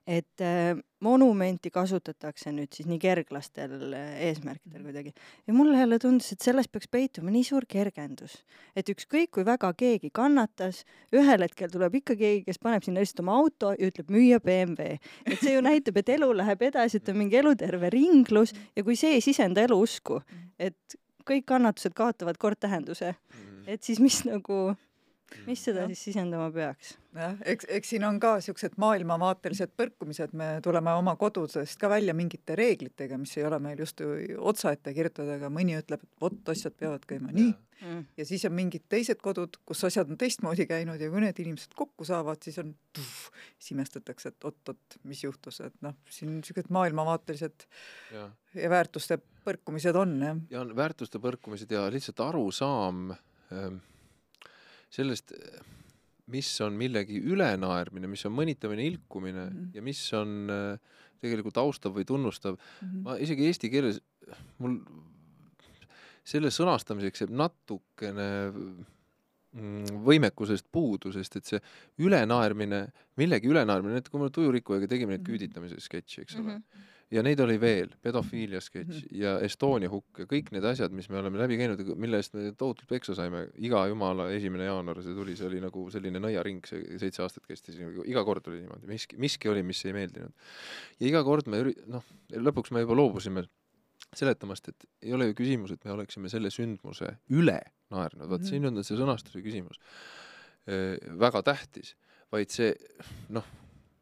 et äh, monumenti kasutatakse nüüd siis nii kerglastel äh, eesmärkidel mhm. kuidagi. ja mulle jälle tundus, et selles peaks peituma nii suur kergendus, et ükskõik kui väga keegi kannatas, ühel hetkel tuleb ikka keegi, kes paneb sinna lihtsalt oma auto ja ütleb müüa BMW. et see ju näitab, et elu läheb edasi, et on mingi eluterve ringlus ja kui see ei sisenda eluusku, mhm. et kõik kannatused kaotavad kord tähenduse, mhm. et siis mis nagu mis seda ja. siis sisendama peaks? jah, eks, eks siin on ka niisugused maailmavaatelised põrkumised, me tuleme oma kodudest ka välja mingite reeglitega, mis ei ole meil justkui otsaette kirjutatud, aga mõni ütleb, et vot, asjad peavad käima nii mm. ja siis on mingid teised kodud, kus asjad on teistmoodi käinud ja kui need inimesed kokku saavad, siis on siis imestatakse, et oot-oot, mis juhtus, et noh, siin niisugused maailmavaatelised ja. ja väärtuste põrkumised on, jah. ja on väärtuste põrkumised ja lihtsalt arusaam ähm sellest, mis on millegi ülenaermine, mis on mõnitamine, ilkumine mm -hmm. ja mis on äh, tegelikult austav või tunnustav mm. -hmm. ma isegi eesti keeles, mul selle sõnastamiseks jääb natukene mm, võimekusest puudu, sest et see ülenaermine, millegi ülenaermine, et kui me Tujurikkujaga tegime neid mhm. küüditamise sketši, eks ole mm, -hmm ja neid oli veel, pedofiilia sketš mm -hmm. ja Estonia hukk ja kõik need asjad, mis me oleme läbi käinud, mille eest me tohutult peksa saime, iga jumala esimene jaanuar see tuli, see oli nagu selline nõiaring, see seitse aastat kestis, iga kord oli niimoodi, miski, miski oli, mis ei meeldinud. ja iga kord me üri-, noh, lõpuks me juba loobusime seletamast, et ei ole ju küsimus, et me oleksime selle sündmuse üle naernud, vot mm -hmm. siin on see sõnastuse küsimus väga tähtis, vaid see noh,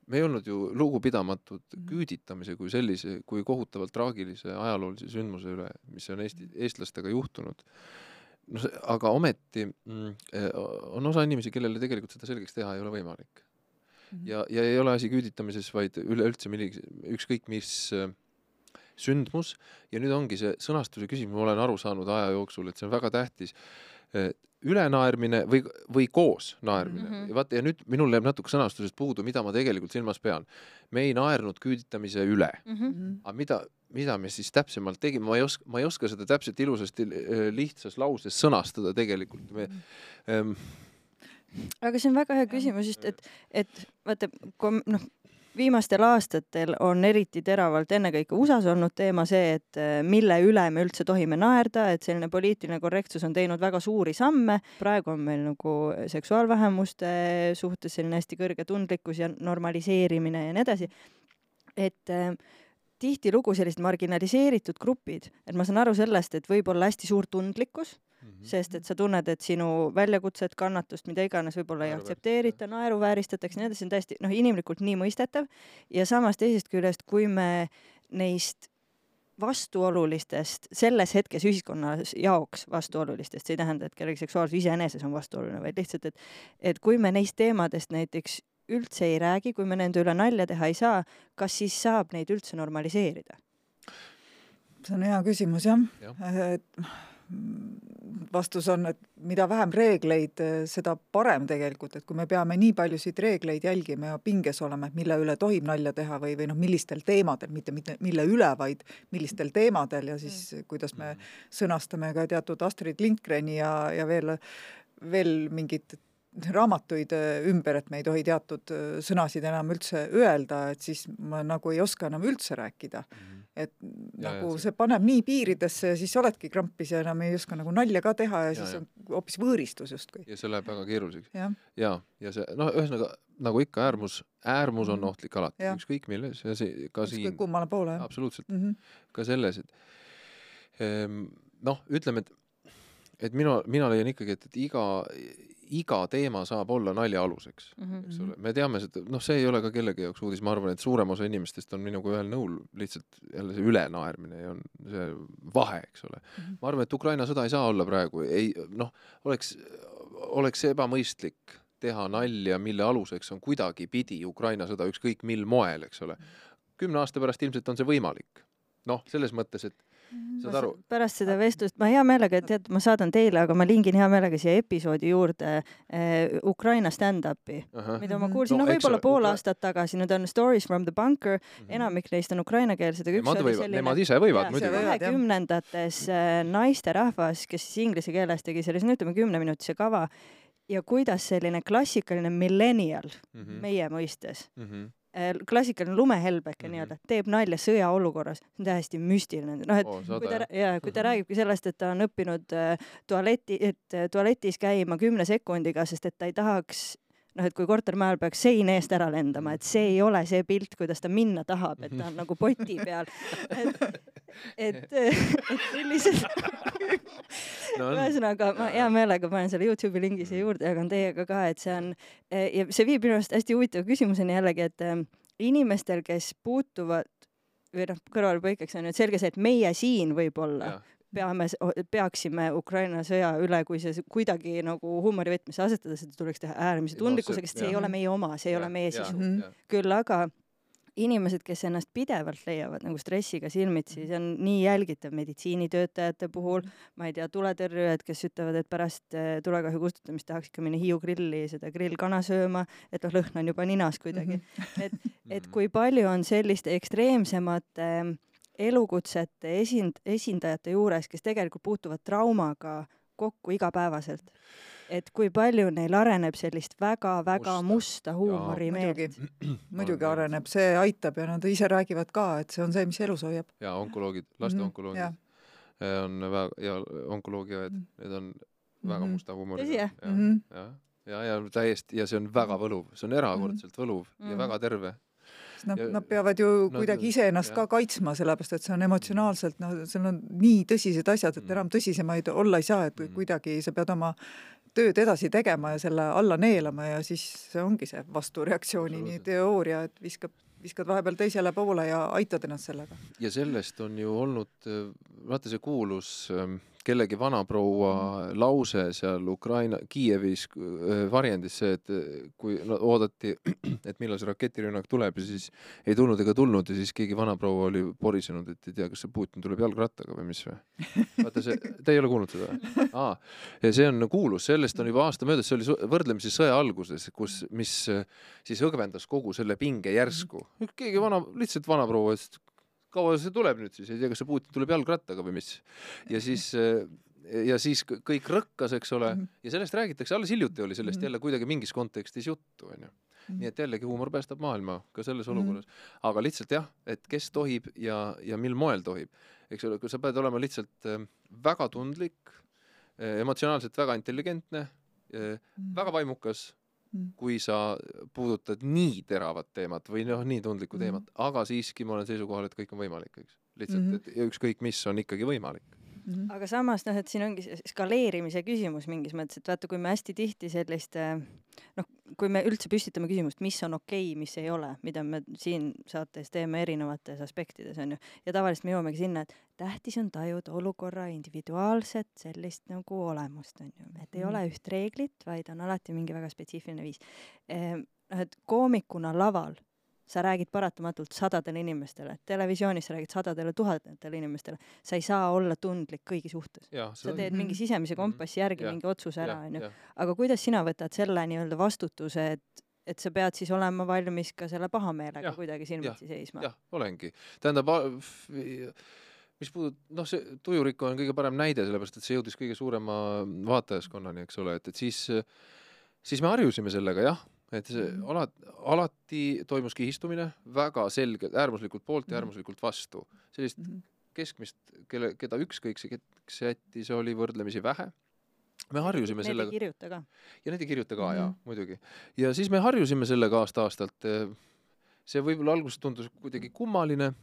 me ei olnud ju lugupidamatud mm. küüditamise kui sellise, kui kohutavalt traagilise ajaloolise sündmuse üle, mis on Eesti, eestlastega juhtunud. no see, aga ometi mm, eh, on osa inimesi, kellele tegelikult seda selgeks teha ei ole võimalik. Mm.. ja, ja ei ole asi küüditamises, vaid üleüldse millegi, ükskõik mis äh, sündmus. Ja nüüd ongi see sõnastuse küsimus, ma olen aru saanud aja jooksul, et see on väga tähtis ülenaermine või, või koos naermine mm. -hmm. ja vaata, ja nüüd minul jääb natuke sõnastusest puudu, mida ma tegelikult silmas pean. me ei naernud küüditamise üle mm. -hmm. aga mida, mida me siis täpsemalt tegime, ma ei oska, ma ei oska seda täpselt ilusasti äh, lihtsas lauses sõnastada tegelikult. me mm -hmm. ähm, aga see on väga hea küsimus, just et, et vaata, kui noh, viimastel aastatel on eriti teravalt ennekõike USA-s olnud teema see, et äh, mille üle me üldse tohime naerda, et selline poliitiline korrektsus on teinud väga suuri samme. praegu on meil nagu seksuaalvähemuste suhtes selline hästi kõrge tundlikkus ja normaliseerimine ja nii edasi. et äh, tihtilugu sellised marginaliseeritud grupid, et ma saan aru sellest, et võib olla hästi suur tundlikkus -hmm. sest et sa tunned, et sinu väljakutset, kannatust, mida iganes võib-olla ei aktsepteerita, naeruvääristatakse, nii edasi, see on täiesti noh, inimlikult nii mõistetav ja samas teisest küljest, kui me neist vastuolulistest, selles hetkes ühiskonna jaoks vastuolulistest, see ei tähenda, et kellegi seksuaalsus iseeneses on vastuoluline, vaid lihtsalt, et et kui me neist teemadest näiteks üldse ei räägi, kui me nende üle nalja teha ei saa, kas siis saab neid üldse normaliseerida? see on hea küsimus jah ja., et vastus on, et mida vähem reegleid, seda parem tegelikult, et kui me peame nii paljusid reegleid jälgima ja pinges olema, et mille üle tohib nalja teha või, või noh, millistel teemadel, mitte, mitte mille üle, vaid millistel teemadel ja siis mm. kuidas me sõnastame ka teatud Astrid Lindgreni ja, ja veel, veel mingid raamatuid ümber, et me ei tohi teatud sõnasid enam üldse öelda, et siis ma nagu ei oska enam üldse rääkida mm. -hmm et ja, nagu ja, see... see paneb nii piiridesse ja siis oledki krampis ja enam ei oska nagu nalja ka teha ja, ja siis ja. on hoopis võõristus justkui. ja see läheb väga keeruliseks. ja, ja, ja see noh, ühesõnaga nagu ikka äärmus, äärmus on mhm. ohtlik alati, ükskõik milles ja see ka ükskõik siin. kummale poole, absoluutselt mm, -hmm. ka selles, et ehm, noh, ütleme, et et mina, mina leian ikkagi, et, et iga, iga teema saab olla nalja aluseks mm, -hmm. eks ole, me teame seda, noh, see ei ole ka kellegi jaoks uudis, ma arvan, et suurem osa inimestest on minuga ühel nõul, lihtsalt jälle see ülenaermine on see vahe, eks ole mm. -hmm. ma arvan, et Ukraina sõda ei saa olla praegu, ei noh, oleks, oleks ebamõistlik teha nalja, mille aluseks on kuidagipidi Ukraina sõda, ükskõik mil moel, eks ole. kümne aasta pärast ilmselt on see võimalik. noh, selles mõttes, et saad aru? pärast seda vestlust ma hea meelega, tead, ma saadan teile, aga ma lingin hea meelega siia episoodi juurde eh, Ukraina stand-up'i, mida ma kuulsin, no, no võib-olla pool Ukra... aastat tagasi, need on Stories from the bunker mm, -hmm. enamik neist on ukrainakeelsed, aga üks nemad oli selline nemad ise võivad muidugi. kahekümnendates eh, naisterahvas, kes siis inglise keeles tegi sellise, no ütleme, kümneminutise kava ja kuidas selline klassikaline millennial mm -hmm. meie mõistes mm -hmm klassikaline lumehelbeke mm -hmm. nii-öelda, teeb nalja sõjaolukorras, see on täiesti müstiline, noh et oh, kui ta, jaa, kui ta räägibki sellest, et ta on õppinud äh, tualeti, et äh, tualetis käima kümne sekundiga, sest et ta ei tahaks noh, et kui kortermajal peaks sein eest ära lendama, et see ei ole see pilt, kuidas ta minna tahab, et ta on nagu poti peal. et, et, et sellised no, ühesõnaga ma hea meelega panen selle Youtube'i lingi siia juurde, jagan teiega ka, et see on ja see viib minu arust hästi huvitava küsimuseni jällegi, et ähm, inimestel, kes puutuvad või noh, kõrvalepõikeks on ju, et selge see, et meie siin võib-olla peame, peaksime Ukraina sõja üle, kui see kuidagi nagu huumorivõtmesse asetada, seda tuleks teha äärmise tundlikkusega, sest see ja. ei ole meie oma, see ei ja, ole meie sisu. küll aga inimesed, kes ennast pidevalt leiavad nagu stressiga silmitsi, see on nii jälgitav meditsiinitöötajate puhul, ma ei tea, tuletõrjujad, kes ütlevad, et pärast eh, tulekahju kustutamist tahaks ikka minna Hiiu grilli seda grillkana sööma, et noh, lõhn on juba ninas kuidagi. Mhm. et, et kui palju on selliste ekstreemsemate elukutsete esind-, esindajate juures, kes tegelikult puutuvad traumaga kokku igapäevaselt et kui palju neil areneb sellist väga-väga musta, musta huumorimeelt. muidugi, muidugi areneb, see aitab ja nad ise räägivad ka, et see on see, mis elus hoiab. ja onkoloogid, laste mm -hmm, onkoloogid on väga, ja onkoloogiaõed, need on väga mm -hmm. musta huumoriga. tõsi jah? ja, mm -hmm. ja, ja, ja täiesti, ja see on väga võluv, see on erakordselt võluv mm -hmm. ja väga terve Nad, nad peavad ju no, kuidagi iseennast ka kaitsma, sellepärast et see on emotsionaalselt, noh, seal on nii tõsised asjad, et mm. enam tõsisemaid olla ei saa, et mm. kuidagi sa pead oma tööd edasi tegema ja selle alla neelama ja siis see ongi see vastureaktsioonini teooria, et viskab, viskad vahepeal teisele poole ja aitad ennast sellega. ja sellest on ju olnud, vaata see kuulus äh, kellegi vanaproua lause seal Ukraina, Kiievis äh, varjendis see, et äh, kui no, oodati, et millal see raketirünnak tuleb ja siis ei tulnud ega tulnud ja siis keegi vanaproua oli porisenud, et ei tea, kas see Putin tuleb jalgrattaga või mis või. vaata see, te ei ole kuulnud seda või? aa, ja see on kuulus, sellest on juba aasta möödas, see oli võrdlemisi sõja alguses, kus, mis äh, siis õgvendas kogu selle pinge järsku. keegi vana, lihtsalt vanaproua ütles, et kaua see tuleb nüüd siis, ei tea, kas see Putin tuleb jalgrattaga või mis. ja siis äh, ja siis kõik rõkkas, eks ole, mhm. ja sellest räägitakse, alles hiljuti oli sellest mhm. jälle kuidagi mingis kontekstis juttu, onju. Mhm. nii et jällegi huumor päästab maailma ka selles olukorras. aga lihtsalt jah, et kes tohib ja, ja mil moel tohib. eks ole, kui sa pead olema lihtsalt äh, väga tundlik, äh, emotsionaalselt väga intelligentne, väga vaimukas Mm. Kui sa puudutad nii teravat teemat või noh, nii tundlikku mm. teemat, aga siiski ma olen seisukohal, et kõik on võimalik, eks. lihtsalt mm, -hmm. et ükskõik mis on ikkagi võimalik mm. -hmm. aga samas noh, et siin ongi see skaleerimise küsimus mingis mõttes, et vaata, kui me hästi tihti selliste noh, kui me üldse püstitame küsimust, mis on okei okay,, mis ei ole, mida me siin saates teeme erinevates aspektides, on ju, ja tavaliselt me jõuamegi sinna, et tähtis on tajuda olukorra individuaalset sellist nagu olemust, on ju, et ei mm. ole üht reeglit, vaid on alati mingi väga spetsiifiline viis. Ehm, noh, et koomikuna laval sa räägid paratamatult sadadele inimestele, televisioonis sa räägid sadadele tuhandetele inimestele, sa ei saa olla tundlik kõigi suhtes. sa teed mingi sisemise kompassi järgi ja. mingi otsuse ära, onju. aga kuidas sina võtad selle nii-öelda vastutuse, et et sa pead siis olema valmis ka selle pahameelega ja, kuidagi silmitsi seisma. jah, olengi. tähendab, mis puudut-, noh, see Tujurikku on kõige parem näide, sellepärast et see jõudis kõige suurema vaatajaskonnani, eks ole, et, et siis, siis me harjusime sellega, jah, et see -hmm. alati, alati toimus kihistumine väga selgelt, äärmuslikult poolt ja mhm. äärmuslikult vastu. sellist mm -hmm. keskmist, kelle, keda ükskõikseks jättis, oli võrdlemisi vähe me harjusime sellega. Need ei kirjuta ka. ja need ei kirjuta ka mm, -hmm. jaa, muidugi. ja siis me harjusime sellega aasta-aastalt. see võib-olla alguses tundus kuidagi kummaline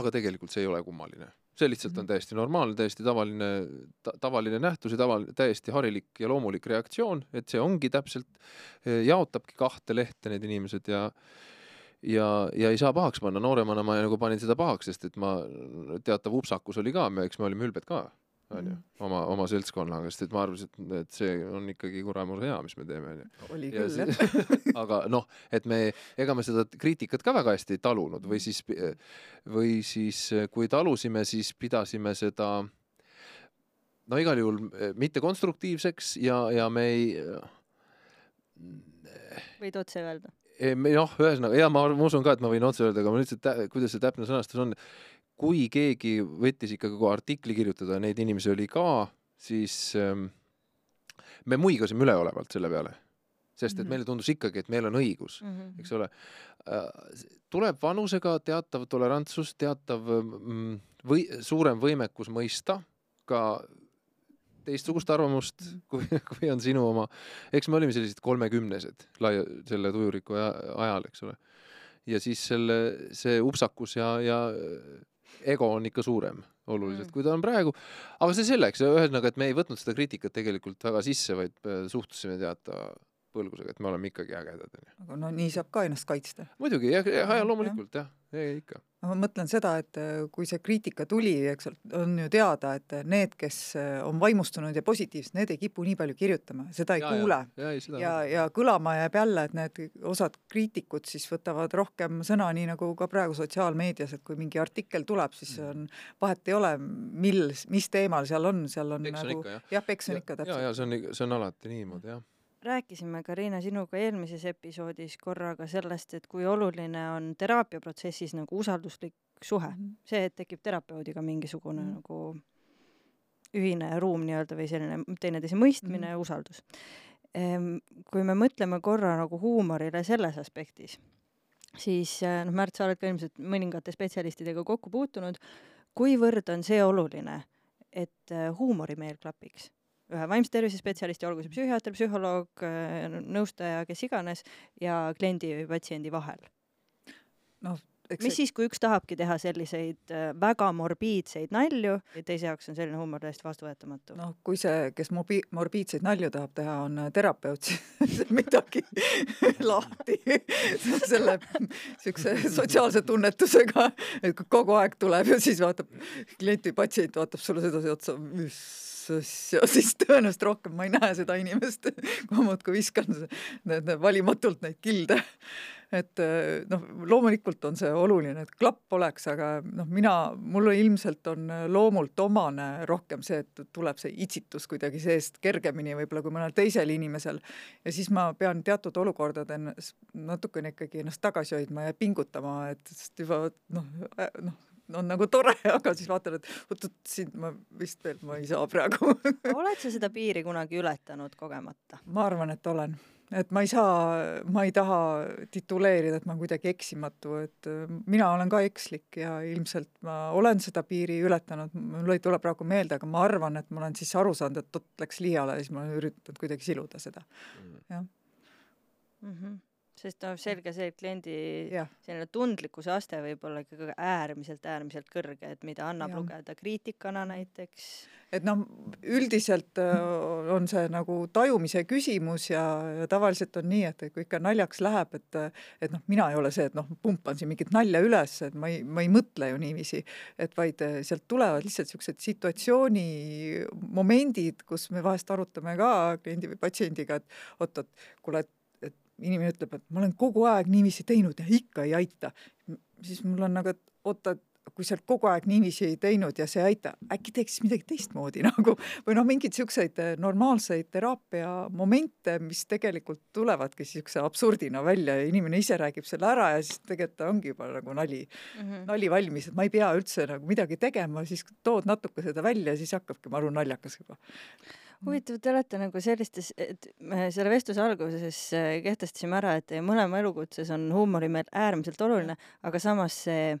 aga tegelikult see ei ole kummaline. See lihtsalt on mhm. täiesti normaalne, täiesti tavaline ta,, tavaline nähtus ja tavaline, täiesti harilik ja loomulik reaktsioon, et see ongi täpselt, jaotabki kahte lehte need inimesed ja ja, ja ei saa pahaks panna, nooremana ma nagu panin seda pahaks, sest et ma, teatav upsakus oli ka, eks me olime ülbed ka onju, mm. oma, oma seltskonnaga, sest et ma arvasin, et, et see on ikkagi kuramur hea, mis me teeme, onju. oli küll, jah. aga noh, et me, ega me seda kriitikat ka väga hästi ei talunud või siis, või siis kui talusime, siis pidasime seda no igal juhul mitte konstruktiivseks ja, ja me ei võid otse öelda? noh, ühesõnaga, ja ma, ma usun ka, et ma võin otse öelda, aga ma lihtsalt, kuidas see täpne sõnastus on, kui keegi võttis ikka kogu artikli kirjutada, neid inimesi oli ka, siis ähm, me muigasime üleolevalt selle peale. sest et mm -hmm. meile tundus ikkagi, et meil on õigus mm, -hmm. eks ole äh,. tuleb vanusega teatav tolerantsus, teatav mm, või suurem võimekus mõista ka teistsugust arvamust, mhm. kui, kui on sinu oma. eks me olime sellised kolmekümnesed laia, selle tujuriku ajal, eks ole. ja siis selle, see upsakus ja, ja ego on ikka suurem oluliselt mm., kui ta on praegu. aga see selleks, ühesõnaga, et me ei võtnud seda kriitikat tegelikult väga sisse, vaid äh, suhtusime teata põlgusega, et me oleme ikkagi ägedad, onju. aga no nii saab ka ennast kaitsta. muidugi, jah, jah, loomulikult jah, jah, ikka ma mõtlen seda, et äh, kui see kriitika tuli, eks ole, on ju teada, et need, kes äh, on vaimustunud ja positiivsed, need ei kipu nii palju kirjutama, seda ei ja, kuule. ja, ja, ja, ja kõlama jääb jälle, et need osad kriitikud siis võtavad rohkem sõna, nii nagu ka praegu sotsiaalmeedias, et kui mingi artikkel tuleb, siis mm. on, vahet ei ole, mil, mis teemal seal on, seal on peks nagu on ikka, jah, peks on ikka täpselt. ja, ja see on, see on alati niimoodi, jah rääkisime, Karina, sinuga eelmises episoodis korra ka sellest, et kui oluline on teraapiaprotsessis nagu usalduslik suhe mm, -hmm. see, et tekib terapeudiga mingisugune mm -hmm. nagu ühine ruum nii-öelda või selline teineteise mõistmine mm -hmm. ja usaldus. Ehm, kui me mõtleme korra nagu huumorile selles aspektis, siis noh, Märt, sa oled ka ilmselt mõningate spetsialistidega kokku puutunud, kuivõrd on see oluline, et äh, huumorimeel klapiks? Ühe vaimse tervise spetsialisti, olgu see psühhiaater, psühholoog, äh, nõustaja, kes iganes, ja kliendi või patsiendi vahel. noh, mis see... siis, kui üks tahabki teha selliseid äh, väga morbiidseid nalju ja teise jaoks on selline huumor täiesti vastuvõetamatu? noh, kui see, kes mobi-, morbiidseid nalju tahab teha, on äh, terapeut, siis midagi lahti selle niisuguse sotsiaalse tunnetusega, et kogu aeg tuleb ja siis vaatab, klient või patsient vaatab sulle sedasi otsa, mis siis tõenäoliselt rohkem ma ei näe seda inimest, kui ma muudkui viskan need valimatult neid kilde. et noh, loomulikult on see oluline, et klapp oleks, aga noh, mina, mulle ilmselt on loomult omane rohkem see, et tuleb see itsitus kuidagi seest kergemini võib-olla kui mõnel teisel inimesel. ja siis ma pean teatud olukordades natukene ikkagi ennast tagasi hoidma ja pingutama, et sest juba noh, noh on nagu tore, aga siis vaatan, et oot-oot, sind ma vist veel, ma ei saa praegu oled sa seda piiri kunagi ületanud kogemata? ma arvan, et olen. et ma ei saa, ma ei taha tituleerida, et ma kuidagi eksimatu, et äh, mina olen ka ekslik ja ilmselt ma olen seda piiri ületanud, mul ei tule praegu meelde, aga ma arvan, et ma olen siis aru saanud, et oot, läks liiale ja siis ma olen üritanud kuidagi siluda seda, mm. jah mm -hmm sest noh, selge see, et kliendi ja. selline tundlikkuse aste võib olla ikkagi äärmiselt, äärmiselt kõrge, et mida annab ja. lugeda kriitikana näiteks. et noh, üldiselt äh, on see nagu tajumise küsimus ja, ja tavaliselt on nii, et kui ikka naljaks läheb, et et noh, mina ei ole see, et noh, pumpan siin mingit nalja üles, et ma ei, ma ei mõtle ju niiviisi, et vaid äh, sealt tulevad lihtsalt niisugused situatsiooni momendid, kus me vahest arutame ka kliendi või patsiendiga, et oot-oot, kuule, et et inimene ütleb, et ma olen kogu aeg niiviisi teinud ja ikka ei aita, siis mul on nagu, et oota, et kui sa oled kogu aeg niiviisi teinud ja see ei aita, äkki teeks midagi teistmoodi nagu või noh, mingeid niisuguseid eh, normaalseid teraapia momente, mis tegelikult tulevadki niisuguse absurdina välja ja inimene ise räägib selle ära ja siis tegelikult ongi juba nagu nali mm, -hmm. nali valmis, et ma ei pea üldse nagu midagi tegema, siis tood natuke seda välja, siis hakkabki maru naljakas juba huvitav, te olete nagu sellistes, et me selle vestluse alguses eh, kehtestasime ära, et mõlema elukutses on huumori meil äärmiselt oluline, aga samas see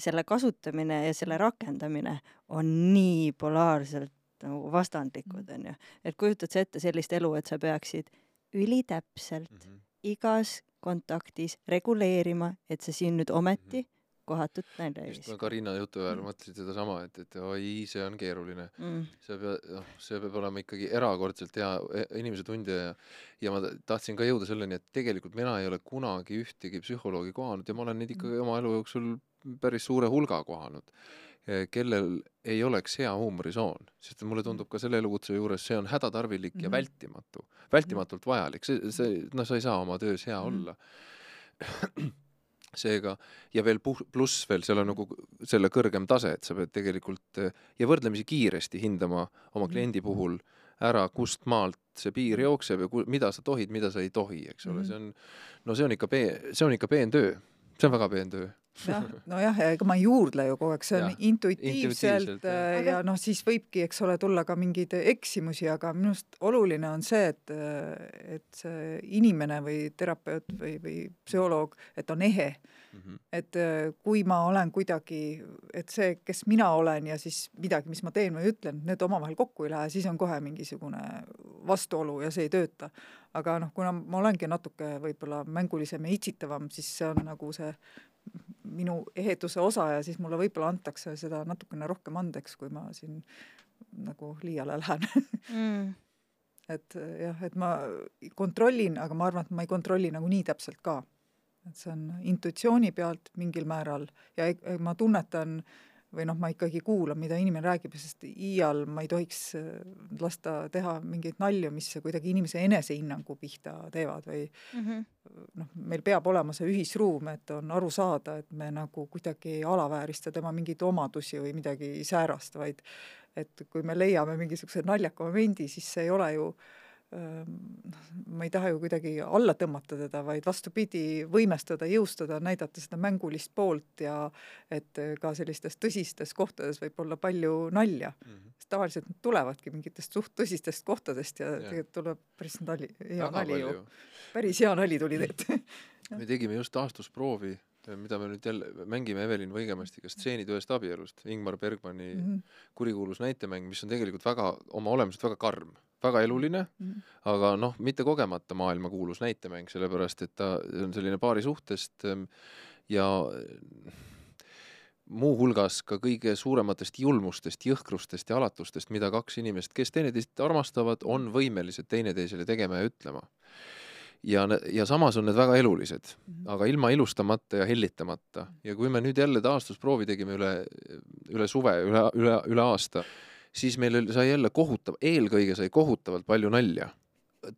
selle kasutamine ja selle rakendamine on nii polaarselt nagu vastandlikud, mm. onju. et kujutad sa ette sellist elu, et sa peaksid ülitäpselt mm -hmm. igas kontaktis reguleerima, et sa siin nüüd ometi mm -hmm kohatut nalja ei viska. Karina jutu ajal mm. mõtlesin sedasama, et, et oi, see on keeruline mm.. see peab, noh, see peab olema ikkagi erakordselt hea e, inimese tundja ja ja ma tahtsin ka jõuda selleni, et tegelikult mina ei ole kunagi ühtegi psühholoogi kohanud ja ma olen neid ikkagi mm. oma elu jooksul päris suure hulga kohanud, eh, kellel ei oleks hea huumorisoon, sest mulle tundub ka selle elukutse juures see on hädatarvilik mm -hmm. ja mhm. vältimatu, vältimatult vajalik, see, see, noh, sa ei saa oma töös hea mm -hmm. seega, ja veel puh-, pluss veel seal on nagu selle kõrgem tase, et sa pead tegelikult eh, ja võrdlemisi kiiresti hindama oma mhm. kliendi puhul ära, kust maalt see piir jookseb ja ku-, mida sa tohid, mida sa ei tohi, eks ole, see on, no see on ikka peen, see on ikka peen töö, see on arust peen töö jah, nojah, ega ma ei juurdle ju kogu aeg, see on ja, intuitiivselt, intuitiivselt ja, ja noh, siis võibki, eks ole, tulla ka mingeid eksimusi, aga minu arust oluline on see, et, et see inimene või terapeut või, või psühholoog, et on ehe mm. -hmm. et kui ma olen kuidagi, et see, kes mina olen ja siis midagi, mis ma teen või ütlen, need omavahel kokku ei lähe, siis on kohe mingisugune vastuolu ja see ei tööta. aga noh, kuna ma olengi natuke võib-olla mängulisem ja itsitavam, siis see on nagu see minu eheduse osa ja siis mulle võib-olla antakse seda natukene rohkem andeks, kui ma siin nagu liiale lähen mm. et jah, et ma kontrollin, aga ma arvan, et ma ei kontrolli nagu nii täpselt ka. et see on intuitsiooni pealt mingil määral ja ma tunnetan äh, või noh, ma ikkagi kuulan, mida inimene räägib, sest iial ma ei tohiks äh, lasta teha mingeid nalju, mis kuidagi inimese enesehinnangu pihta teevad või mm -hmm. noh, meil peab olema see ühisruum, et on aru saada, et me nagu kuidagi ei alaväärista tema mingeid omadusi või midagi säärast, vaid et kui me leiame mingisuguse naljaka momendi, siis see ei ole ju äh, ma ei taha ju kuidagi alla tõmmata teda, vaid vastupidi, võimestada, jõustada, näidata seda mängulist poolt ja et ka sellistes tõsistes kohtades võib olla palju nalja mm. -hmm. sest tavaliselt nad tulevadki mingitest suht tõsistest kohtadest ja, ja. tegelikult tuleb päris nali, hea nali ju. päris hea nali tuli tegelikult me tegime just taastusproovi, mida me nüüd jälle mängime Evelin Võigemastiga stseenid ühest abielust, Ingmar Bergmani mm -hmm. kurikuulus näitemäng, mis on tegelikult väga, oma olemuselt väga karm väga eluline mm, -hmm. aga noh, mitte kogemata maailmakuulus näitemäng, sellepärast et ta on selline paari suhtest ähm, ja muuhulgas ka kõige suurematest julmustest, jõhkrustest ja alatustest, mida kaks inimest, kes teineteist armastavad, on võimelised teineteisele tegema ja ütlema. ja, ja samas on need väga elulised mm, -hmm. aga ilma ilustamata ja hellitamata ja kui me nüüd jälle taastusproovi tegime üle, üle suve, üle, üle, üle aasta siis meil sai jälle kohutav, eelkõige sai kohutavalt palju nalja.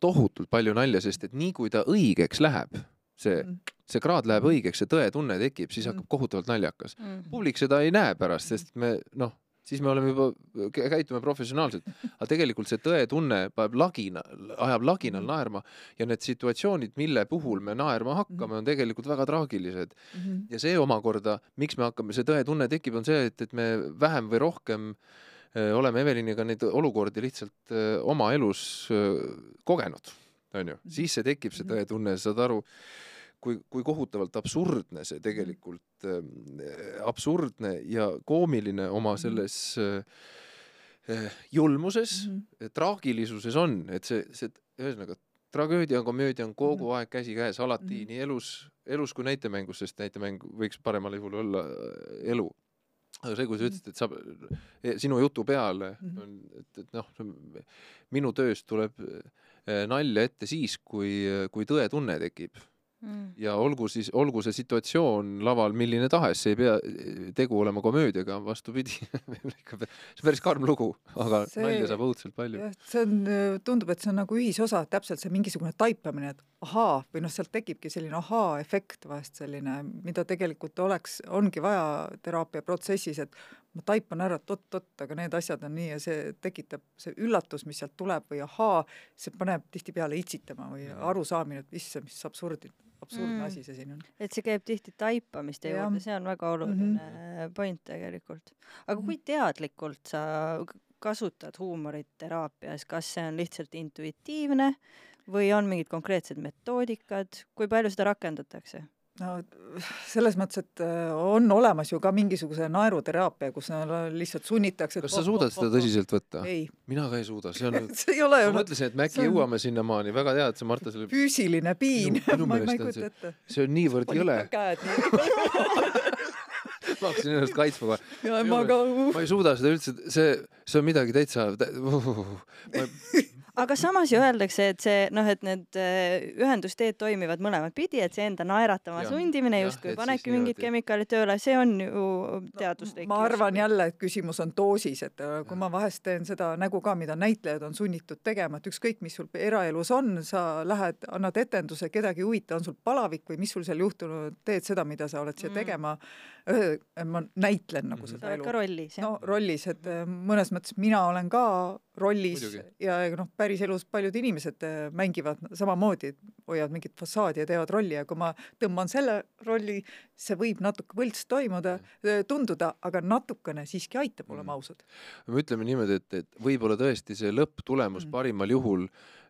tohutult palju nalja, sest et nii kui ta õigeks läheb, see, mm. see kraad läheb õigeks, see tõetunne tekib, siis hakkab mm. kohutavalt naljakas. Mm. publik seda ei näe pärast, sest me noh, siis me oleme juba, käitume professionaalselt, aga tegelikult see tõetunne paneb lagina, ajab laginal naerma ja need situatsioonid, mille puhul me naerma hakkame, on tegelikult väga traagilised mm. -hmm. ja see omakorda, miks me hakkame, see tõetunne tekib, on see, et, et me vähem või rohkem Äh, oleme Eveliniga neid olukordi lihtsalt äh, oma elus äh, kogenud, onju, mhm. siis see tekib see mhm. tõetunne, saad aru, kui, kui kohutavalt absurdne see tegelikult äh,, absurdne ja koomiline oma mhm. selles äh, julmuses mm, -hmm. traagilisuses on, et see, see ühesõnaga tragöödia komöödia on kogu aeg käsikäes, alati mm -hmm. nii elus, elus kui näitemängus, sest näitemäng võiks paremal juhul olla elu aga see, kui sa ütlesid, et sa, e, sinu jutu peale mm -hmm. on, et, et noh, minu tööst tuleb e, nalja ette siis, kui, kui tõetunne tekib mm.. ja olgu siis, olgu see situatsioon laval milline tahes, see ei pea tegu olema komöödiaga, vastupidi see on päris karm lugu, aga see, nalja saab õudselt palju. see on, tundub, et see on nagu ühisosa, täpselt see mingisugune taipamine, et ahaa, või noh, sealt tekibki selline ahaa-efekt vahest selline, mida tegelikult oleks, ongi vaja teraapiaprotsessis, et ma taipan ära, et oot-oot, aga need asjad on nii ja see tekitab, see üllatus, mis sealt tuleb või ahaa, see paneb tihtipeale itsitama või arusaamine, et issand, mis absurdi, absurdne Mm. asi see siin on. et see käib tihti taipamiste Jah. juurde, see on väga oluline mm -hmm. point tegelikult. aga kui teadlikult sa kasutad huumorit teraapias, kas see on lihtsalt intuitiivne või on mingid konkreetsed metoodikad, kui palju seda rakendatakse? No selles mõttes, et äh, on olemas ju ka mingisuguse naeruteraapia, kus lihtsalt sunnitakse kas sa suudad seda tõsiselt võtta? ei, mina ka ei suuda, see on see ei ole ju ma mõtlesin, et me äkki see on- jõuame sinnamaani, väga hea, et sa, Marta, selle, füüsiline piin Minu- meelest on ette. see on niivõrd jõle, ma hakkasin ennast kaitsma kohe. ja ma ka ma ei suuda seda üldse, see, see on midagi täitsa, ma aga samas ju öeldakse, et see noh, et need äh, ühendusteed toimivad mõlemat pidi, et see enda naeratama Jah, sundimine justkui panebki mingid kemikaalid tööle, see on ju teaduslik. ma arvan jälle, et küsimus on doosis, et äh, kui ma vahest teen seda nägu ka, mida näitlejad on sunnitud tegema, et ükskõik, mis sul eraelus on, sa lähed, annad etenduse, kedagi ei huvita, on sul palavik või mis sul seal juhtunud, teed seda, mida sa oled siia Mm. tegema. ma näitlen nagu Mhm. sa seda oled elu ka rollis, jah no rollis, et äh, mõnes mõttes mina olen ka rollis Muidugi. ja noh, päriselus paljud inimesed äh, mängivad samamoodi, hoiavad mingit fassaadi ja teevad rolli ja kui ma tõmban selle rolli, see võib natuke võlts toimuda, tunduda, aga natukene siiski aitab, oleme Mm. ausad. me ütleme niimoodi, et, et võib-olla tõesti see lõpptulemus Mm. parimal juhul äh,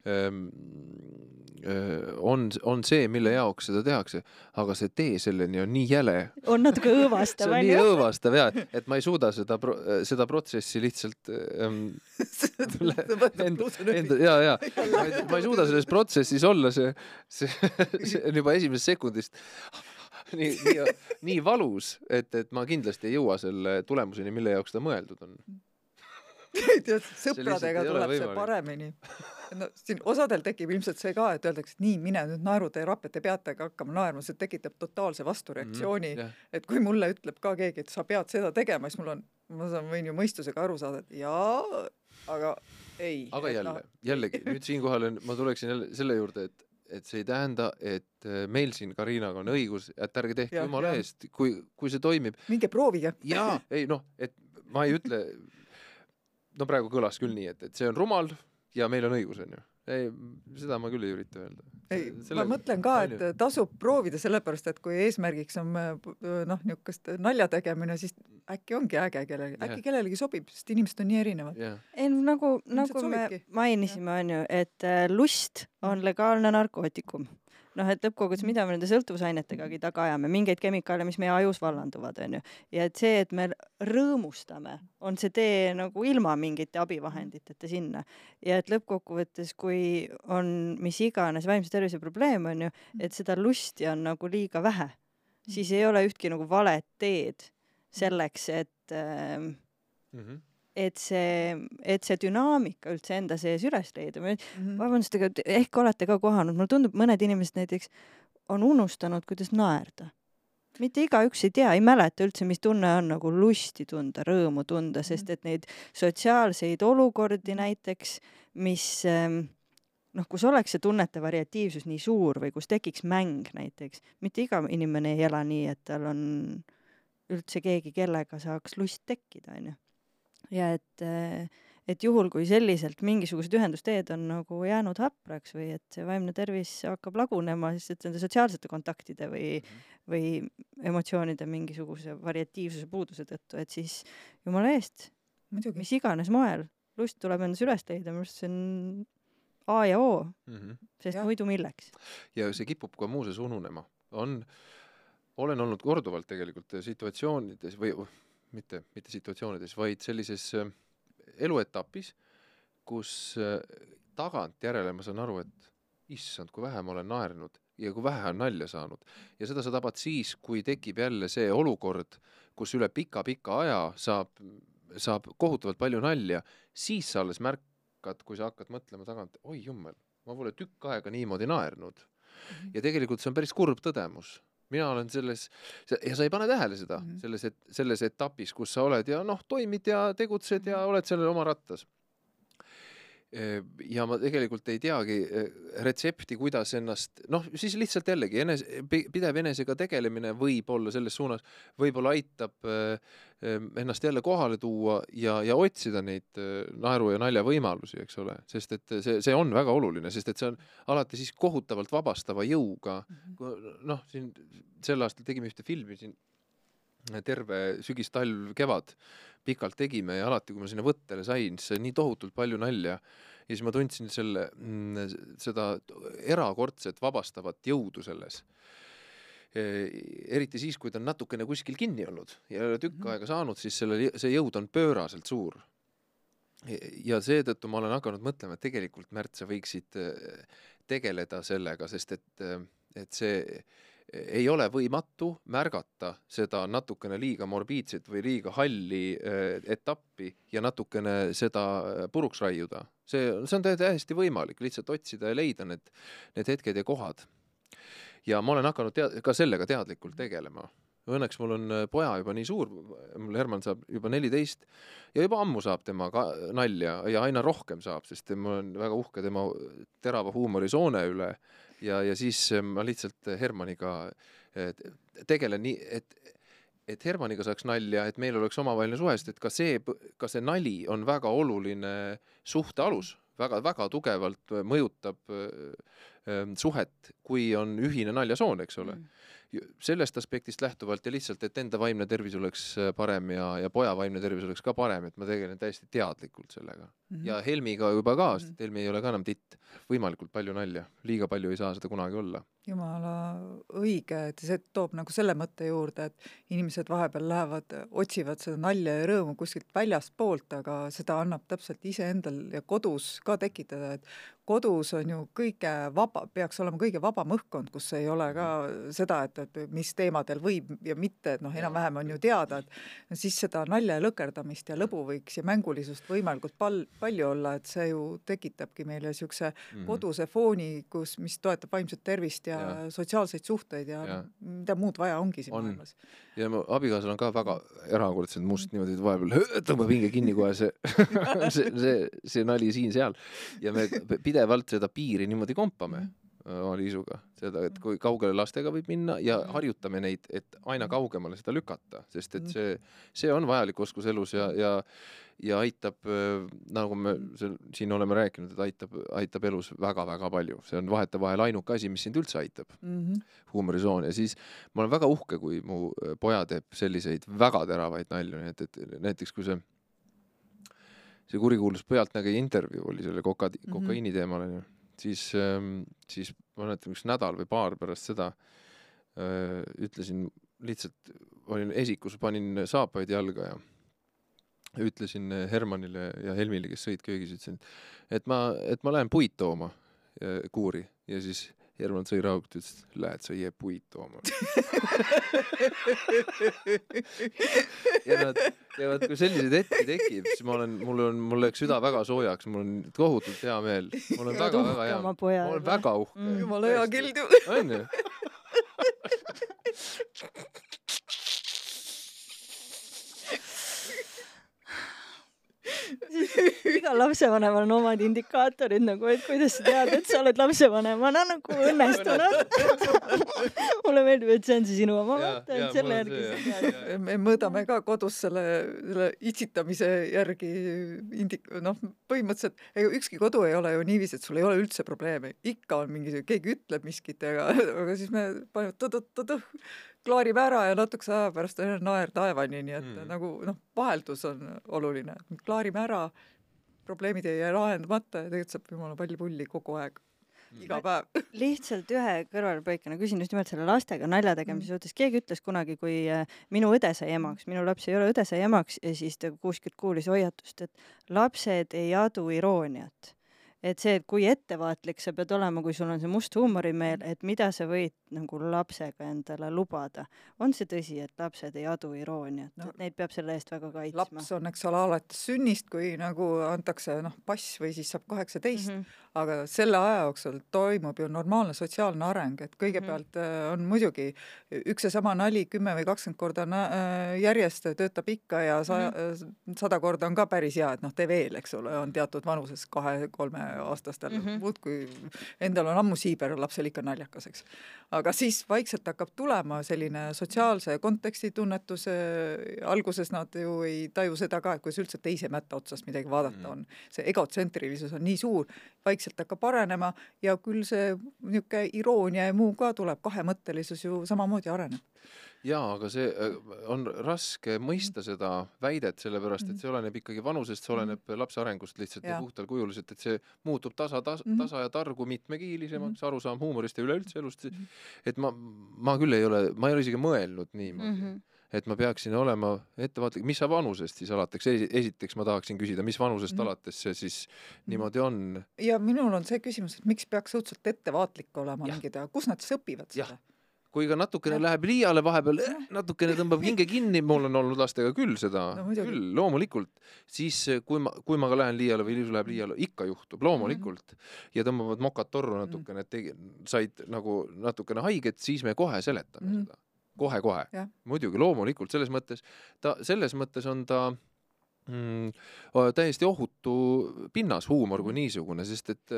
on, on see, mille jaoks seda tehakse, aga see tee selleni on nii jäle, on natuke õõvastav, on nii onju. õõvastav ja, et ma ei suuda seda, seda protsessi lihtsalt ähm, enda, enda ja, ja ma ei, ma ei suuda selles protsessis olla, see, see, see on juba esimesest sekundist nii, nii, nii valus, et, et ma kindlasti ei jõua selle tulemuseni, mille jaoks ta mõeldud on. Sõpradega tuleb see paremini. no siin osadel tekib ilmselt see ka, et öeldakse, et nii, mine nüüd naeruteraapiat, te peategi hakkama naerma, see tekitab totaalse vastureaktsiooni Mhm, jah. et kui mulle ütleb ka keegi, et sa pead seda tegema, siis mul on, ma saan, võin ju mõistusega aru saada, et jaa, aga ei. aga jälle, jällegi nüüd siinkohal on, ma tuleksin jälle selle juurde, et, et see ei tähenda, et äh, meil siin Karinaga on õigus, et ärge tehke jumala eest, kui, kui see toimib. minge proovige. jaa, ei noh, et ma ei ütle, no praegu kõlas küll nii, et, et see on rumal ja meil on õigus, onju. ei, seda ma küll ei ürita öelda. ei, ma mõtlen ka, et tasub proovida, sellepärast et kui eesmärgiks on äh, noh, niisugust nalja tegemine, siis äkki ongi äge kellelegi, äkki kellelegi sobib, sest inimesed on nii erinevad. jah, ei nagu, nagu me mainisime, onju, et äh, lust on legaalne narkootikum. Noh, et lõppkokkuvõttes, mida me nende sõltuvusainetegagi taga ajame, mingeid kemikaale, mis meie ajus vallanduvad, onju. ja et see, et me rõõmustame, on see tee nagu ilma mingite abivahenditeta sinna. ja et lõppkokkuvõttes, kui on mis iganes vaimse tervise probleem, onju, et seda lusti on nagu liiga vähe, siis ei ole ühtki nagu valet teed selleks, et äh, Mhm. Et see, et see dünaamika üldse enda sees üles leida. Mhm. vabandust, aga ehk olete ka kohanud, mulle tundub, mõned inimesed näiteks on unustanud, kuidas naerda. mitte igaüks ei tea, ei mäleta üldse, mis tunne on nagu lusti tunda, rõõmu tunda, sest et neid sotsiaalseid olukordi näiteks, mis ähm, noh, kus oleks see tunnete variatiivsus nii suur või kus tekiks mäng näiteks, mitte iga inimene ei ela nii, et tal on üldse keegi, kellega saaks lust tekkida, onju. Ja et, äh, et juhul, kui selliselt mingisugused ühendusteed on nagu jäänud hapraks või et see vaimne tervis hakkab lagunema lihtsalt nende sotsiaalsete kontaktide või, või emotsioonide mingisuguse variatiivsuse puuduse tõttu, et siis jumala eest, mis iganes moel, lust tuleb endas üles leida, minu arust see on A ja O, Mhm. sest Jah. muidu milleks? ja see kipub ka muuseas ununema. on, olen olnud korduvalt tegelikult situatsioonides või mitte, mitte situatsioonides, vaid sellises äh, eluetapis, kus äh, tagantjärele ma saan aru, et issand, kui vähe ma olen naernud ja kui vähe on nalja saanud. ja seda sa tabad siis, kui tekib jälle see olukord, kus üle pika-pika aja saab, saab kohutavalt palju nalja, siis sa alles märkad, kui sa hakkad mõtlema tagant, oi jummel, ma pole tükk aega niimoodi naernud ja tegelikult see on päris kurb tõdemus. Mina olen selles, ja sa ei pane tähele seda mm Mhm. -hmm. selles, et selles etapis, kus sa oled ja noh, toimid ja tegutsed ja oled sellel oma rattas. Ja ma tegelikult ei teagi eh, retsepti, kuidas ennast, noh, siis lihtsalt jällegi enese, pidev enesega tegelemine võib-olla selles suunas, võib-olla aitab eh, ennast jälle kohale tuua ja, ja otsida neid eh, naeru ja nalja võimalusi, eks ole, sest et see, see on väga oluline, sest et see on alati siis kohutavalt vabastava jõuga. Mhm. noh, siin sel aastal tegime ühte filmi siin terve sügis, talv, kevad pikalt tegime ja alati, kui ma sinna võttele sain, siis sai nii tohutult palju nalja. ja siis ma tundsin selle, mm, seda erakordset vabastavat jõudu selles. eriti siis, kui ta on natukene kuskil kinni olnud ja tükk mm -hmm. aega saanud, siis selle, see jõud on pööraselt suur. ja seetõttu ma olen hakanud mõtlema, et tegelikult, Märt, sa võiksid äh, tegeleda sellega, sest et, et see ei ole võimatu märgata seda natukene liiga morbiidset või liiga halli äh, etappi ja natukene seda äh, puruks raiuda. see, see on täiesti võimalik, lihtsalt otsida ja leida need, need hetked ja kohad. ja ma olen hakanud tead-, ka sellega teadlikult tegelema. Õnneks mul on äh, poja juba nii suur, mul Herman saab juba neliteist ja juba ammu saab tema ka nalja ja aina rohkem saab, sest ma olen väga uhke tema terava huumorisoone üle ja, ja siis äh, ma lihtsalt äh, Hermaniga äh, tegelen nii, et et Hermaniga saaks nalja, et meil oleks omavaheline suhe, sest et ka see, ka see nali on väga oluline suhte alus väga,, väga-väga tugevalt mõjutab suhet, kui on ühine naljasoon, eks ole. Mm sellest aspektist lähtuvalt ja lihtsalt, et enda vaimne tervis oleks äh, parem ja, ja poja vaimne tervis oleks ka parem, et ma tegelen täiesti teadlikult sellega mm. -hmm. ja Helmiga juba ka, sest Helmi ei ole ka enam titt. võimalikult palju nalja, liiga palju ei saa seda kunagi olla. jumala õige, et see toob nagu selle mõtte juurde, et inimesed vahepeal lähevad, otsivad seda nalja ja rõõmu kuskilt väljastpoolt, aga seda annab täpselt iseendal ja kodus ka tekitada, et kodus on ju kõige vaba, peaks olema kõige vabam õhkkond, kus ei ole ka seda, et et mis teemadel võib ja mitte, et noh, enam-vähem on ju teada, et siis seda nalja ja lõkerdamist ja lõbu võiks ja mängulisust võimalikult pal-, palju olla, et see ju tekitabki meile niisuguse mm -hmm. koduse fooni, kus, mis toetab vaimset tervist ja, ja. sotsiaalseid suhteid ja, ja mida muud vaja ongi siin on. maailmas. ja mu abikaasal on ka väga erakordselt must niimoodi, et vahepeal tõmbab hinge kinni kohe see see, see, see nali siin-seal ja me pidevalt seda piiri niimoodi kompame oma liisuga, seda, et kui kaugele lastega võib minna ja mhm. harjutame neid, et aina mhm. kaugemale seda lükata, sest et mhm. see, see on vajalik oskus elus ja, ja ja aitab, nagu me siin oleme rääkinud, et aitab, aitab elus väga-väga palju, see on vahetevahel ainuke asi, mis sind üldse aitab mm -hmm., huumorisoon ja siis ma olen väga uhke, kui mu poja teeb selliseid väga teravaid nalju, nii et, et näiteks kui see see kurikuulus Pealtnägija intervjuu oli selle koka, kokaiini teemal onju. Siis, ähm, siis ma mäletan, üks nädal või paar pärast seda öö, äh, ütlesin lihtsalt, olin esikus, panin saapaid jalga ja ütlesin Hermanile ja Helmile, kes sõid köögis, ütlesin, et ma, et ma lähen puid tooma äh, kuuri. Ja siis Herman sõi rahulikult, ütles, et lähed sa jää puid tooma. Ja nad, ja vot kui selliseid hetki tekib, siis ma olen, mul on, mul läks süda väga soojaks, mul on tohutult hea meel. mul on väga-väga hea, ma olen väga uhke. Mm.. jumala hea kild ju. on ju? Igal lapsevanemal on omad indikaatorid nagu, et kuidas sa tead, et sa oled lapsevanemana nagu õnnestunud? Mulle meeldib, et see on see sinu oma mõte, et selle järgi sa tead. me mõõdame ka kodus selle, selle itsitamise järgi indi-, noh, põhimõtteliselt ega ükski kodu ei ole ju niiviisi, et sul ei ole üldse probleeme, ikka on mingi, keegi ütleb miskit, aga, aga siis me paneme tõdõh-tõdõh klaarime ära ja natukese aja pärast on naer taevani, nii et mm. nagu noh, vaheldus on oluline, klaarime ära, probleemid ei jää lahendamata ja tegelikult saab jumala palju pulli kogu aeg mm. iga päev lihtsalt ühe kõrvalepõikena küsin just nimelt selle lastega nalja tegemise mm. suhtes, keegi ütles kunagi, kui äh, minu õde sai emaks, minu laps ei ole õde sai emaks ja siis ta kuskilt kuulis hoiatust, et lapsed ei adu irooniat et see, et kui ettevaatlik sa pead olema, kui sul on see must huumorimeel, et mida sa võid nagu lapsega endale lubada. on see tõsi, et lapsed ei adu irooniat no,, et neid peab selle eest väga kaitsma? laps on, eks ole, alates sünnist, kui nagu antakse noh, pass või siis saab kaheksateist mm, -hmm. Aga selle aja jooksul toimub ju normaalne sotsiaalne areng, et kõigepealt mm. on muidugi üks ja sama nali kümme või kakskümmend korda äh, järjest töötab ikka ja sa, mm. sada korda on ka päris hea, et noh, tee veel, eks ole, on teatud vanuses kahe-kolmeaastastel mm -hmm. muudkui, endal on ammu siiber, lapsel ikka naljakas, eks. aga siis vaikselt hakkab tulema selline sotsiaalse konteksti tunnetus, alguses nad ju ei taju seda ka, et kuidas üldse teise mätta otsast midagi vaadata mm. on. see egotsentrilisus on nii suur, vaikselt hakkab arenema ja küll see niisugune iroonia ja muu ka tuleb, kahemõttelisus ju samamoodi areneb. Jaa, aga see äh, on raske mõista seda väidet, sellepärast et see oleneb ikkagi vanusest, see oleneb lapse arengust lihtsalt ja, ja puhtal kujuliselt, et see muutub tasa, tasa, tasa ja targu mitmekiilisemaks, arusaam huumorist ja üleüldse elust. et ma, ma küll ei ole, ma ei ole isegi mõelnud niimoodi. Mm. -hmm et ma peaksin olema ettevaatlik, mis sa vanusest siis alates, esiteks ma tahaksin küsida, mis vanusest mm. alates see siis niimoodi on? ja minul on see küsimus, et miks peaks õudselt ettevaatlik olema mingid, kus nad siis õpivad seda? kui ka natukene ja. läheb liiale vahepeal, natukene tõmbab hinge kinni, mul on olnud lastega küll seda no,, küll, loomulikult, siis kui ma, kui ma ka lähen liiale või Liisu läheb liiale, ikka juhtub, loomulikult mm. -hmm. ja tõmbavad mokad torru natukene, et tegi, said nagu natukene haiget, siis me kohe seletame mm -hmm. seda kohe-kohe, muidugi, loomulikult, selles mõttes ta, selles mõttes on ta mm, täiesti ohutu pinnas, huumor kui niisugune, sest et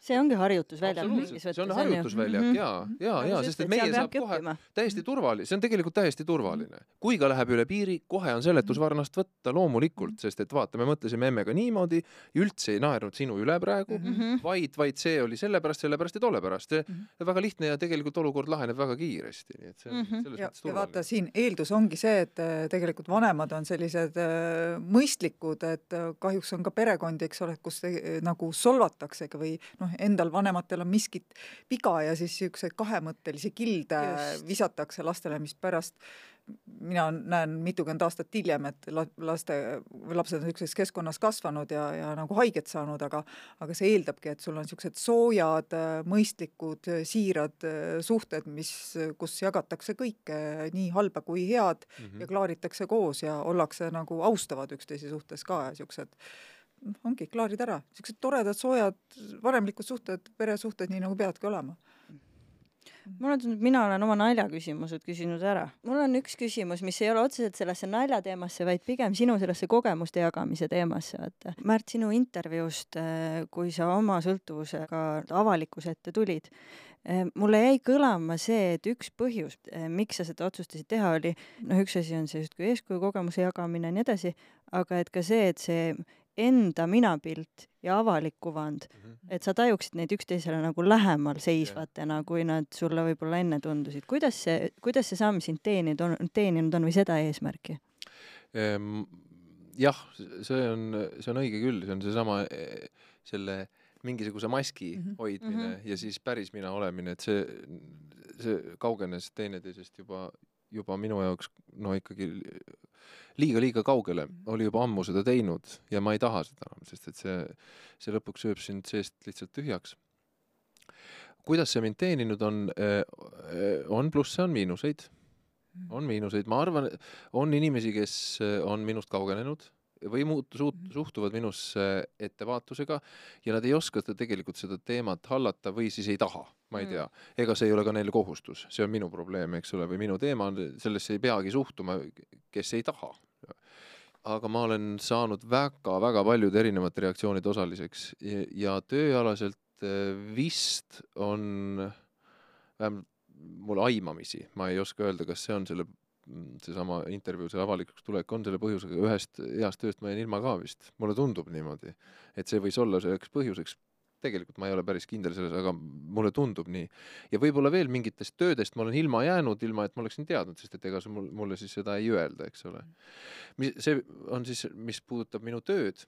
see ongi harjutusväljak mingis mõttes. see on harjutusväljak mm -hmm. ja, ja, ja sest et meie saab kohe õppima. täiesti turvaline, see on tegelikult täiesti turvaline. kui ka läheb üle piiri, kohe on seletusvarnast võtta loomulikult, sest et vaata, me mõtlesime emmega niimoodi, üldse ei naernud sinu üle praegu mm, -hmm. vaid, vaid see oli sellepärast, sellepärast ja tolle pärast. Mm -hmm. väga lihtne ja tegelikult olukord laheneb väga kiiresti, nii et see on mm -hmm. selles ja, mõttes turvaline. ja vaata, siin eeldus ongi see, et äh, tegelikult vanemad on sellised äh, mõistlikud, et äh, kahjuks on ka perekondi, eks ole, kus te, nagu solvataksegi või noh, noh, endal vanematel on miskit viga ja siis niisuguseid kahemõttelisi kilde Just. visatakse lastele, mis pärast mina näen mitukümmend aastat hiljem, et laste, lapsed on niisuguses keskkonnas kasvanud ja, ja nagu haiget saanud, aga aga see eeldabki, et sul on niisugused soojad, mõistlikud, siirad suhted, mis, kus jagatakse kõike, nii halba kui head mm -hmm. ja klaaritakse koos ja ollakse nagu austavad üksteise suhtes ka ja niisugused ongi, klaarid ära, niisugused toredad, soojad, vanemlikud suhted, peresuhted, nii nagu peavadki olema mulle tundub, mina olen oma naljaküsimused küsinud ära. mul on üks küsimus, mis ei ole otseselt sellesse naljateemasse, vaid pigem sinu sellesse kogemuste jagamise teemasse, vaata. Märt, sinu intervjuust, äh, kui sa oma sõltuvusega avalikkuse ette tulid, äh, mulle jäi kõlama see, et üks põhjus, äh, miks sa seda otsustasid teha, oli noh, üks asi on see justkui eeskuju kogemuse jagamine ja nii edasi, aga et ka see, et see enda minapilt ja avalik kuvand mm, -hmm. et sa tajuksid neid üksteisele nagu lähemal seisvatena, kui nad sulle võib-olla enne tundusid. kuidas see, kuidas see samm sind teeninud on, teeninud on või seda eesmärki ehm,? jah, see on, see on õige küll, see on seesama selle mingisuguse maski mm -hmm. hoidmine mm -hmm. ja siis päris mina olemine, et see, see kaugenes teineteisest juba, juba minu jaoks no ikkagi liiga-liiga kaugele, oli juba ammu seda teinud ja ma ei taha seda enam, sest et see, see lõpuks sööb sind seest lihtsalt tühjaks. kuidas see mind teeninud on, eh, on plusse, on miinuseid, on miinuseid, ma arvan, on inimesi, kes eh, on minust kaugenenud või muut-, suut-, suhtuvad minusse ettevaatusega ja nad ei oska seda tegelikult seda teemat hallata või siis ei taha, ma ei tea. ega see ei ole ka neile kohustus, see on minu probleem, eks ole, või minu teema, sellesse ei peagi suhtuma, kes ei taha aga ma olen saanud väga-väga paljude erinevate reaktsioonide osaliseks ja, ja tööalaselt äh, vist on vähemalt mul aimamisi, ma ei oska öelda, kas see on selle, seesama intervjuu, see avalikuks tulek on selle põhjusega, ühest heast tööst ma jäin ilma ka vist, mulle tundub niimoodi, et see võis olla selleks põhjuseks tegelikult ma ei ole päris kindel selles, aga mulle tundub nii. ja võib-olla veel mingitest töödest ma olen ilma jäänud, ilma et ma oleksin teadnud, sest et ega see mul, mulle siis seda ei öelda, eks ole. mis, see on siis, mis puudutab minu tööd,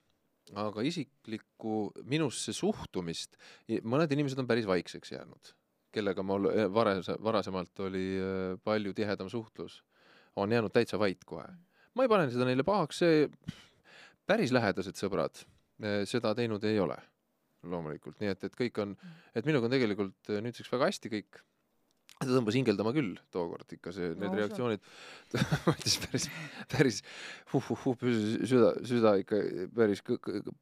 aga isiklikku minusse suhtumist, mõned inimesed on päris vaikseks jäänud, kellega mul varas, varasemalt oli äh, palju tihedam suhtlus, on jäänud täitsa vait kohe. ma ei pane seda neile pahaks, see päris lähedased sõbrad äh, seda teinud ei ole loomulikult, nii et, et kõik on, et minuga on tegelikult äh, nüüdseks väga hästi kõik. ta tõmbas hingeldama küll tookord ikka see, need no, reaktsioonid võttis päris, päris huh-huh-huh, süda, süda ikka päris,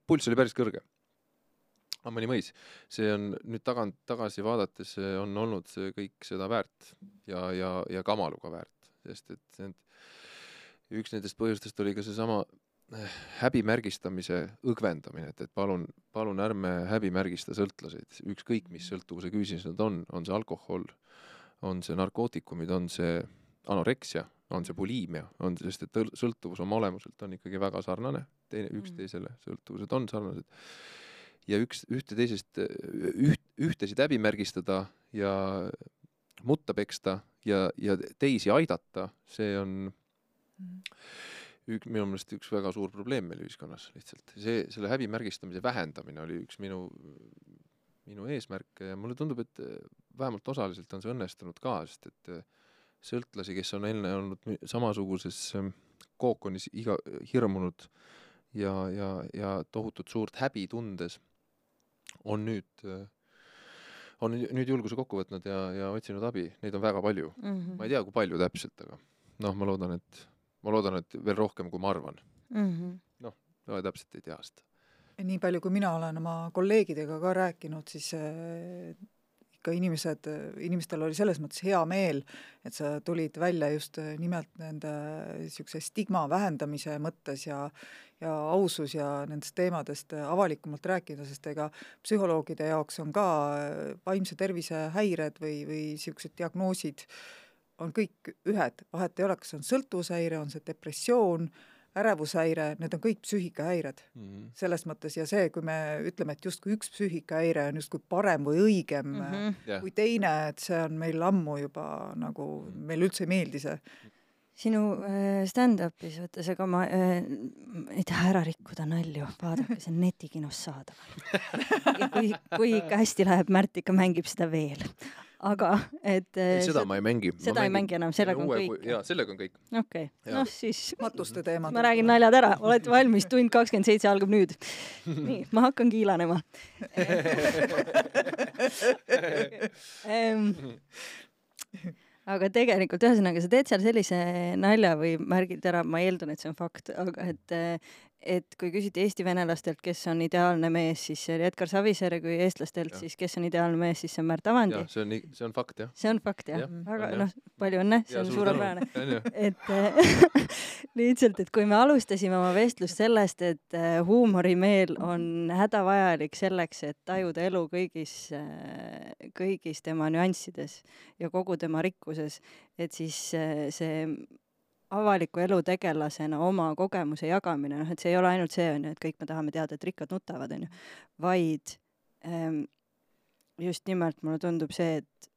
pulss oli päris kõrge. aga mõni mõis, see on nüüd tagant, tagasi vaadates see on olnud see kõik seda väärt ja, ja, ja kamaluga väärt, sest et need, üks nendest põhjustest oli ka seesama eh, häbimärgistamise õgvendamine, et, et palun, palun ärme häbimärgista sõltlaseid, ükskõik mis sõltuvuse küüsis nad on, on see alkohol, on see narkootikumid, on see anoreksia, on see buliimia, on, sest et õl- sõltuvus oma olemuselt on ikkagi väga sarnane, teine, üksteisele, sõltuvused on sarnased. ja üks, ühte teisest, üht, ühtesid häbimärgistada ja mutta peksta ja, ja teisi aidata, see on ük-, minu meelest üks väga suur probleem meil ühiskonnas lihtsalt. see, selle häbimärgistamise vähendamine oli üks minu, minu eesmärke ja mulle tundub, et vähemalt osaliselt on see õnnestunud ka, sest et sõltlasi, kes on enne olnud samasuguses ähm, kookonis iga, hirmunud ja, ja, ja tohutut suurt häbi tundes, on nüüd, on nüüd julguse kokku võtnud ja, ja otsinud abi, neid on väga palju. mm. ma ei tea, kui palju täpselt, aga noh, ma loodan, et, ma loodan, et veel rohkem, kui ma arvan. -hmm. no täpselt ei tea seda. nii palju, kui mina olen oma kolleegidega ka rääkinud, siis äh, ikka inimesed, inimestel oli selles mõttes hea meel, et sa tulid välja just äh, nimelt nende niisuguse stigma vähendamise mõttes ja ja ausus ja nendest teemadest avalikumalt rääkida, sest ega psühholoogide jaoks on ka äh, vaimse tervise häired või, või niisugused diagnoosid on kõik ühed, vahet ei ole, kas on sõltuvushäire, on see depressioon, ärevushäire, need on kõik psüühikahäired Mm -hmm. selles mõttes ja see, kui me ütleme, et justkui üks psüühikahäire on justkui parem või õigem mm Mhm. -hmm. jah, kui teine, et see on meil ammu juba nagu, meile üldse ei meeldi see. Sinu äh, stand-up'is, vaata see ka ma äh, ei taha ära rikkuda nalju, vaadake, see on netikinos saadaval. ja kui, kui ikka hästi läheb, Märt ikka mängib seda veel. aga et ei äh, seda ma ei mängi. seda ei mängi enam, sellega on kõik. jaa, sellega on kõik. okei okay., noh siis matuste teemad. ma räägin naljad ära, olete valmis, tund kakskümmend seitse algab nüüd. nii, ma hakkan kiilanema aga tegelikult ühesõnaga, sa teed seal sellise nalja või märgid ära, ma eeldan, et see on fakt, aga et et kui küsiti Eesti venelastelt, kes on ideaalne mees, siis see oli Edgar Savisaar ja kui eestlastelt, siis kes on ideaalne mees, siis see on Märt Avandi see on nii, see on fakt jah. see on fakt jah ja,? on väga noh, palju õnne, see Ja on suur suurepärane. et äh, lihtsalt, et kui me alustasime oma vestlust sellest, et äh, huumorimeel on hädavajalik selleks, et tajuda elu kõigis, kõigis tema nüanssides ja kogu tema rikkuses, et siis see avaliku elu tegelasena oma kogemuse jagamine, noh et see ei ole ainult see, on ju, et kõik me tahame teada, et rikkad nutavad, on ju, vaid ähm, just nimelt mulle tundub see, et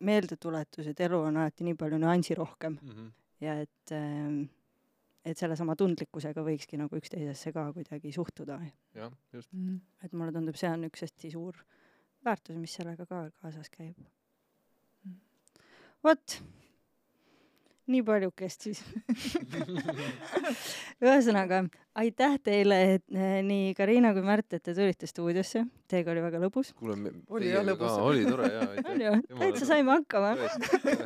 meeldetuletus, et elu on alati nii palju nüansirohkem Mhm. ja et ähm, et sellesama tundlikkusega võikski nagu üksteisesse ka kuidagi suhtuda. jah, just. Mm. et mulle tundub, see on üks hästi suur väärtus, mis sellega ka kaasas käib. vot, nii paljukest siis. ühesõnaga, aitäh teile, et eh, nii Karina kui Märt, et te tulite stuudiosse, teiega oli väga lõbus. kuule, Oli jah lõbus. oli tore jaa, on ju, Jumala täitsa saime hakkama.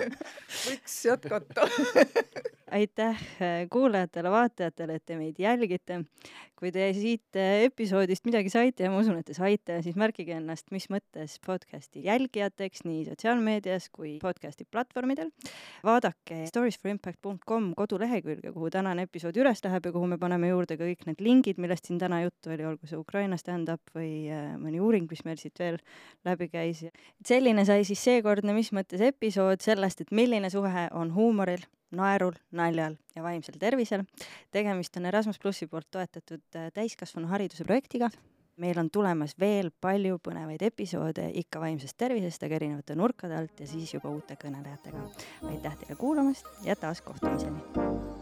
võiks jätkata. aitäh eh, kuulajatele-vaatajatele, et te meid jälgite. kui te siit eh, episoodist midagi saite ja ma usun, et te saite, siis märkige ennast mis mõttes podcasti jälgijateks nii sotsiaalmeedias kui podcasti platvormidel. vaadake storiesforimpact.com kodulehekülge, kuhu tänane episood üles läheb ja kuhu me paneme juurde ka kõik need lingid, millest siin täna juttu oli, olgu see Ukraina stand-up või eh, mõni uuring, mis meil siit veel läbi käis. selline sai siis seekordne Mis mõttes episood sellest, et milline suhe on huumoril naerul, naljal ja vaimsel tervisel. tegemist on Erasmus plussi poolt toetatud äh, täiskasvanuhariduse projektiga. meil on tulemas veel palju põnevaid episoode ikka vaimsest tervisest, aga erinevate nurkade alt ja siis juba uute kõnelejatega. aitäh teile kuulamast ja taas kohtumiseni.